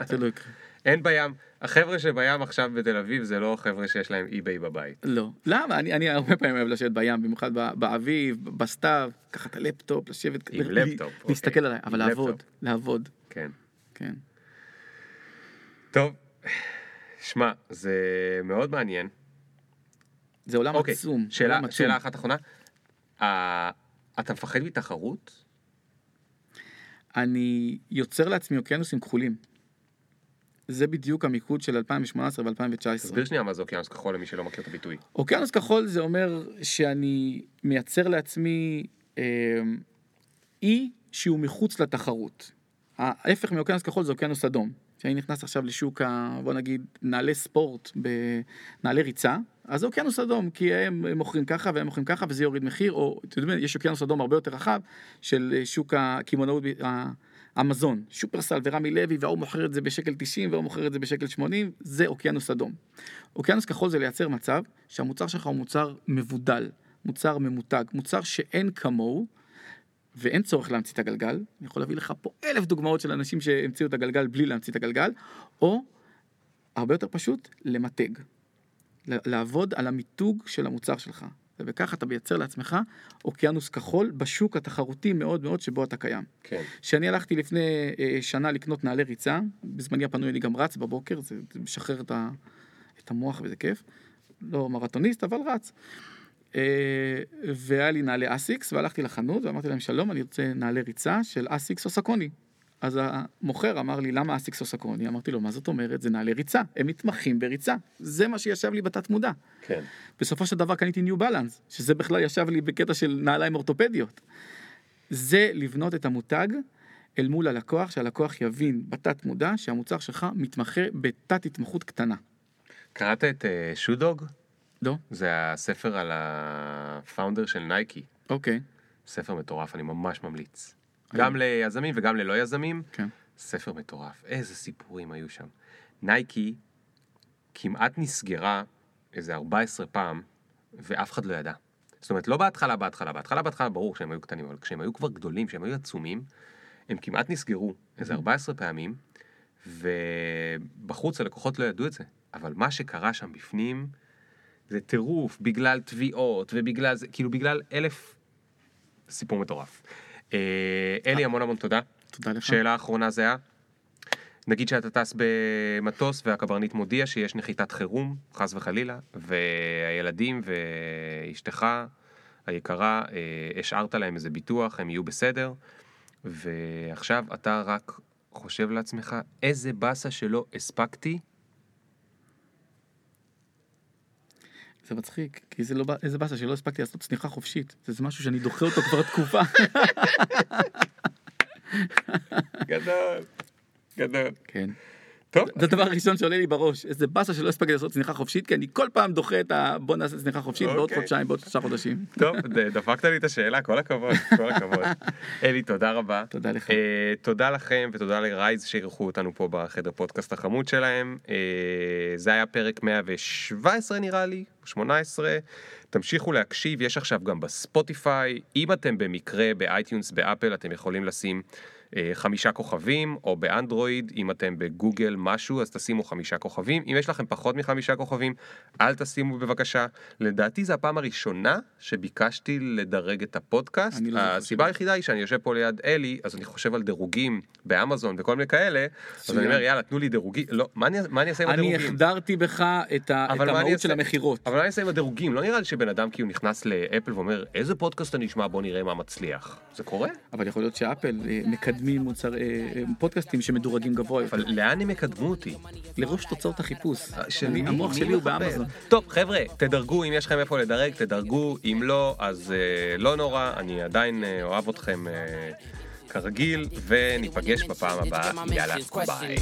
זה לא יקרה. אין בים, החבר'ה שבים עכשיו בתל אביב זה לא חבר'ה שיש להם אי-ביי בבית. לא. למה? אני, אני הרבה פעמים אוהב לשבת בים, במיוחד באביב, בסתיו, לקחת את הלפטופ, לשבת, עם ל- לפטופ, אוקיי. להסתכל עליי, אבל לעבוד. לעבוד, כן. כן. טוב, שמע, זה מאוד מעניין. זה עולם אוקיי, עצום. שאלה, עולם עצום. שאלה אחת אחרונה. אה, אתה מפחד מתחרות? אני יוצר לעצמי אוקיינוסים כחולים. זה בדיוק המיקוד של 2018 ו-2019. תסביר שנייה מה זה אוקיינוס כחול למי שלא מכיר את הביטוי. אוקיינוס כחול זה אומר שאני מייצר לעצמי אה, אי שהוא מחוץ לתחרות. ההפך מאוקיינוס כחול זה אוקיינוס אדום. כשאני נכנס עכשיו לשוק ה... בוא נגיד נעלי ספורט, בנעלי ריצה, אז זה אוקיינוס אדום, כי הם מוכרים ככה והם מוכרים ככה וזה יוריד מחיר, או אתם יודעים, יש אוקיינוס אדום הרבה יותר רחב של אה, שוק הקמעונאות, המזון, שופרסל ורמי לוי, והוא מוכר את זה בשקל 90 והוא מוכר את זה בשקל 80, זה אוקיינוס אדום. אוקיינוס כחול זה לייצר מצב שהמוצר שלך הוא מוצר מבודל, מוצר ממותג, מוצר שאין כמוהו, ואין צורך להמציא את הגלגל, אני יכול להביא לך פה אלף דוגמאות של אנשים שהמציאו את הגלגל בלי להמציא את הגלגל, או הרבה יותר פשוט, למתג. לעבוד על המיתוג של המוצר שלך. ובכך אתה מייצר לעצמך אוקיינוס כחול בשוק התחרותי מאוד מאוד שבו אתה קיים. כן. כשאני הלכתי לפני אה, שנה לקנות נעלי ריצה, בזמני הפנוי אני גם רץ בבוקר, זה, זה משחרר את, ה, את המוח וזה כיף. לא מרתוניסט, אבל רץ. אה, והיה לי נעלי אסיקס, והלכתי לחנות ואמרתי להם, שלום, אני רוצה נעלי ריצה של אסיקס או סקוני. אז המוכר אמר לי, למה אסיקס או סקוני? אמרתי לו, מה זאת אומרת? זה נעלי ריצה, הם מתמחים בריצה. זה מה שישב לי בתת מודע. כן. בסופו של דבר קניתי ניו בלנס, שזה בכלל ישב לי בקטע של נעליים אורתופדיות. זה לבנות את המותג אל מול הלקוח, שהלקוח יבין בתת מודע שהמוצר שלך מתמחה בתת התמחות קטנה. קראת את אה, שודוג? לא? זה הספר על הפאונדר של נייקי. אוקיי. ספר מטורף, אני ממש ממליץ. גם ליזמים וגם ללא יזמים. כן. ספר מטורף. איזה סיפורים היו שם. נייקי כמעט נסגרה איזה 14 פעם, ואף אחד לא ידע. זאת אומרת, לא בהתחלה, בהתחלה, בהתחלה, בהתחלה, ברור שהם היו קטנים, אבל כשהם היו כבר גדולים, כשהם היו עצומים, הם כמעט נסגרו איזה 14 פעמים, ובחוץ הלקוחות לא ידעו את זה. אבל מה שקרה שם בפנים, זה טירוף, בגלל תביעות, ובגלל זה, כאילו בגלל אלף... סיפור מטורף. אה, אלי, המון המון תודה. תודה לך. שאלה אחרונה זהה. נגיד שאתה טס במטוס והקברניט מודיע שיש נחיתת חירום, חס וחלילה, והילדים ואשתך היקרה, אה, השארת להם איזה ביטוח, הם יהיו בסדר, ועכשיו אתה רק חושב לעצמך, איזה באסה שלא הספקתי זה מצחיק, כי זה לא, איזה באסה שלא הספקתי לעשות צניחה חופשית. זה משהו שאני דוחה אותו כבר תקופה. גדול, גדול. כן. טוב, זה הדבר הראשון שעולה לי בראש. איזה באסה שלא הספקתי לעשות צניחה חופשית, כי אני כל פעם דוחה את ה... בוא נעשה צניחה חופשית בעוד אוקיי. חודשיים, בעוד שלושה חודשים. טוב, דפקת לי את השאלה, כל הכבוד, כל הכבוד. אלי, תודה רבה. תודה לך. אה, תודה לכם ותודה ל Rise שאירחו אותנו פה בחדר פודקאסט החמוד שלהם. אה, זה היה פרק 117 נראה לי, 18. תמשיכו להקשיב, יש עכשיו גם ב Spotify. אם אתם במקרה ב iTunes ב Apple, אתם יכולים לשים חמישה כוכבים, או באנדרואיד, אם אתם בגוגל משהו, אז תשימו חמישה כוכבים. אם יש לכם פחות מחמישה כוכבים, אל תשימו בבקשה. לדעתי זו הפעם הראשונה שביקשתי לדרג את הפודקאסט. אני לא הסיבה היחידה היא שאני יושב פה ליד אלי, אז אני חושב על דירוגים באמזון וכל מיני כאלה, אז אני אומר, יאללה, תנו לי דירוגים. לא, מה אני- מה אני אעשה עם אני הדירוגים? החדרתי בך את ה- את אני המהות? של המכירות. אבל מה אני אעשה עם הדירוגים? לא נראה לי שבן אדם כאילו נכנס לאפל ואומר, איזה פודקאסט אני אשמע, בוא נראה מה מצליח. זה קורה? אבל יכול להיות שאפל אה, מקדמים מוצר, אה, אה, פודקאסטים שמדורגים גבוה יותר. אבל לאן הם יקדמו אותי? לראש תוצאות החיפוש. של אני- מי? המוח שלי הוא? באמזון. טוב, חבר'ה, תדרגו, אם יש לכם איפה לדרג, תדרגו, אם לא, אז אה, לא נורא, אני עדיין אה, אוהב אתכם אה, כרגיל, וניפגש בפעם הבאה, יאללה, ביי.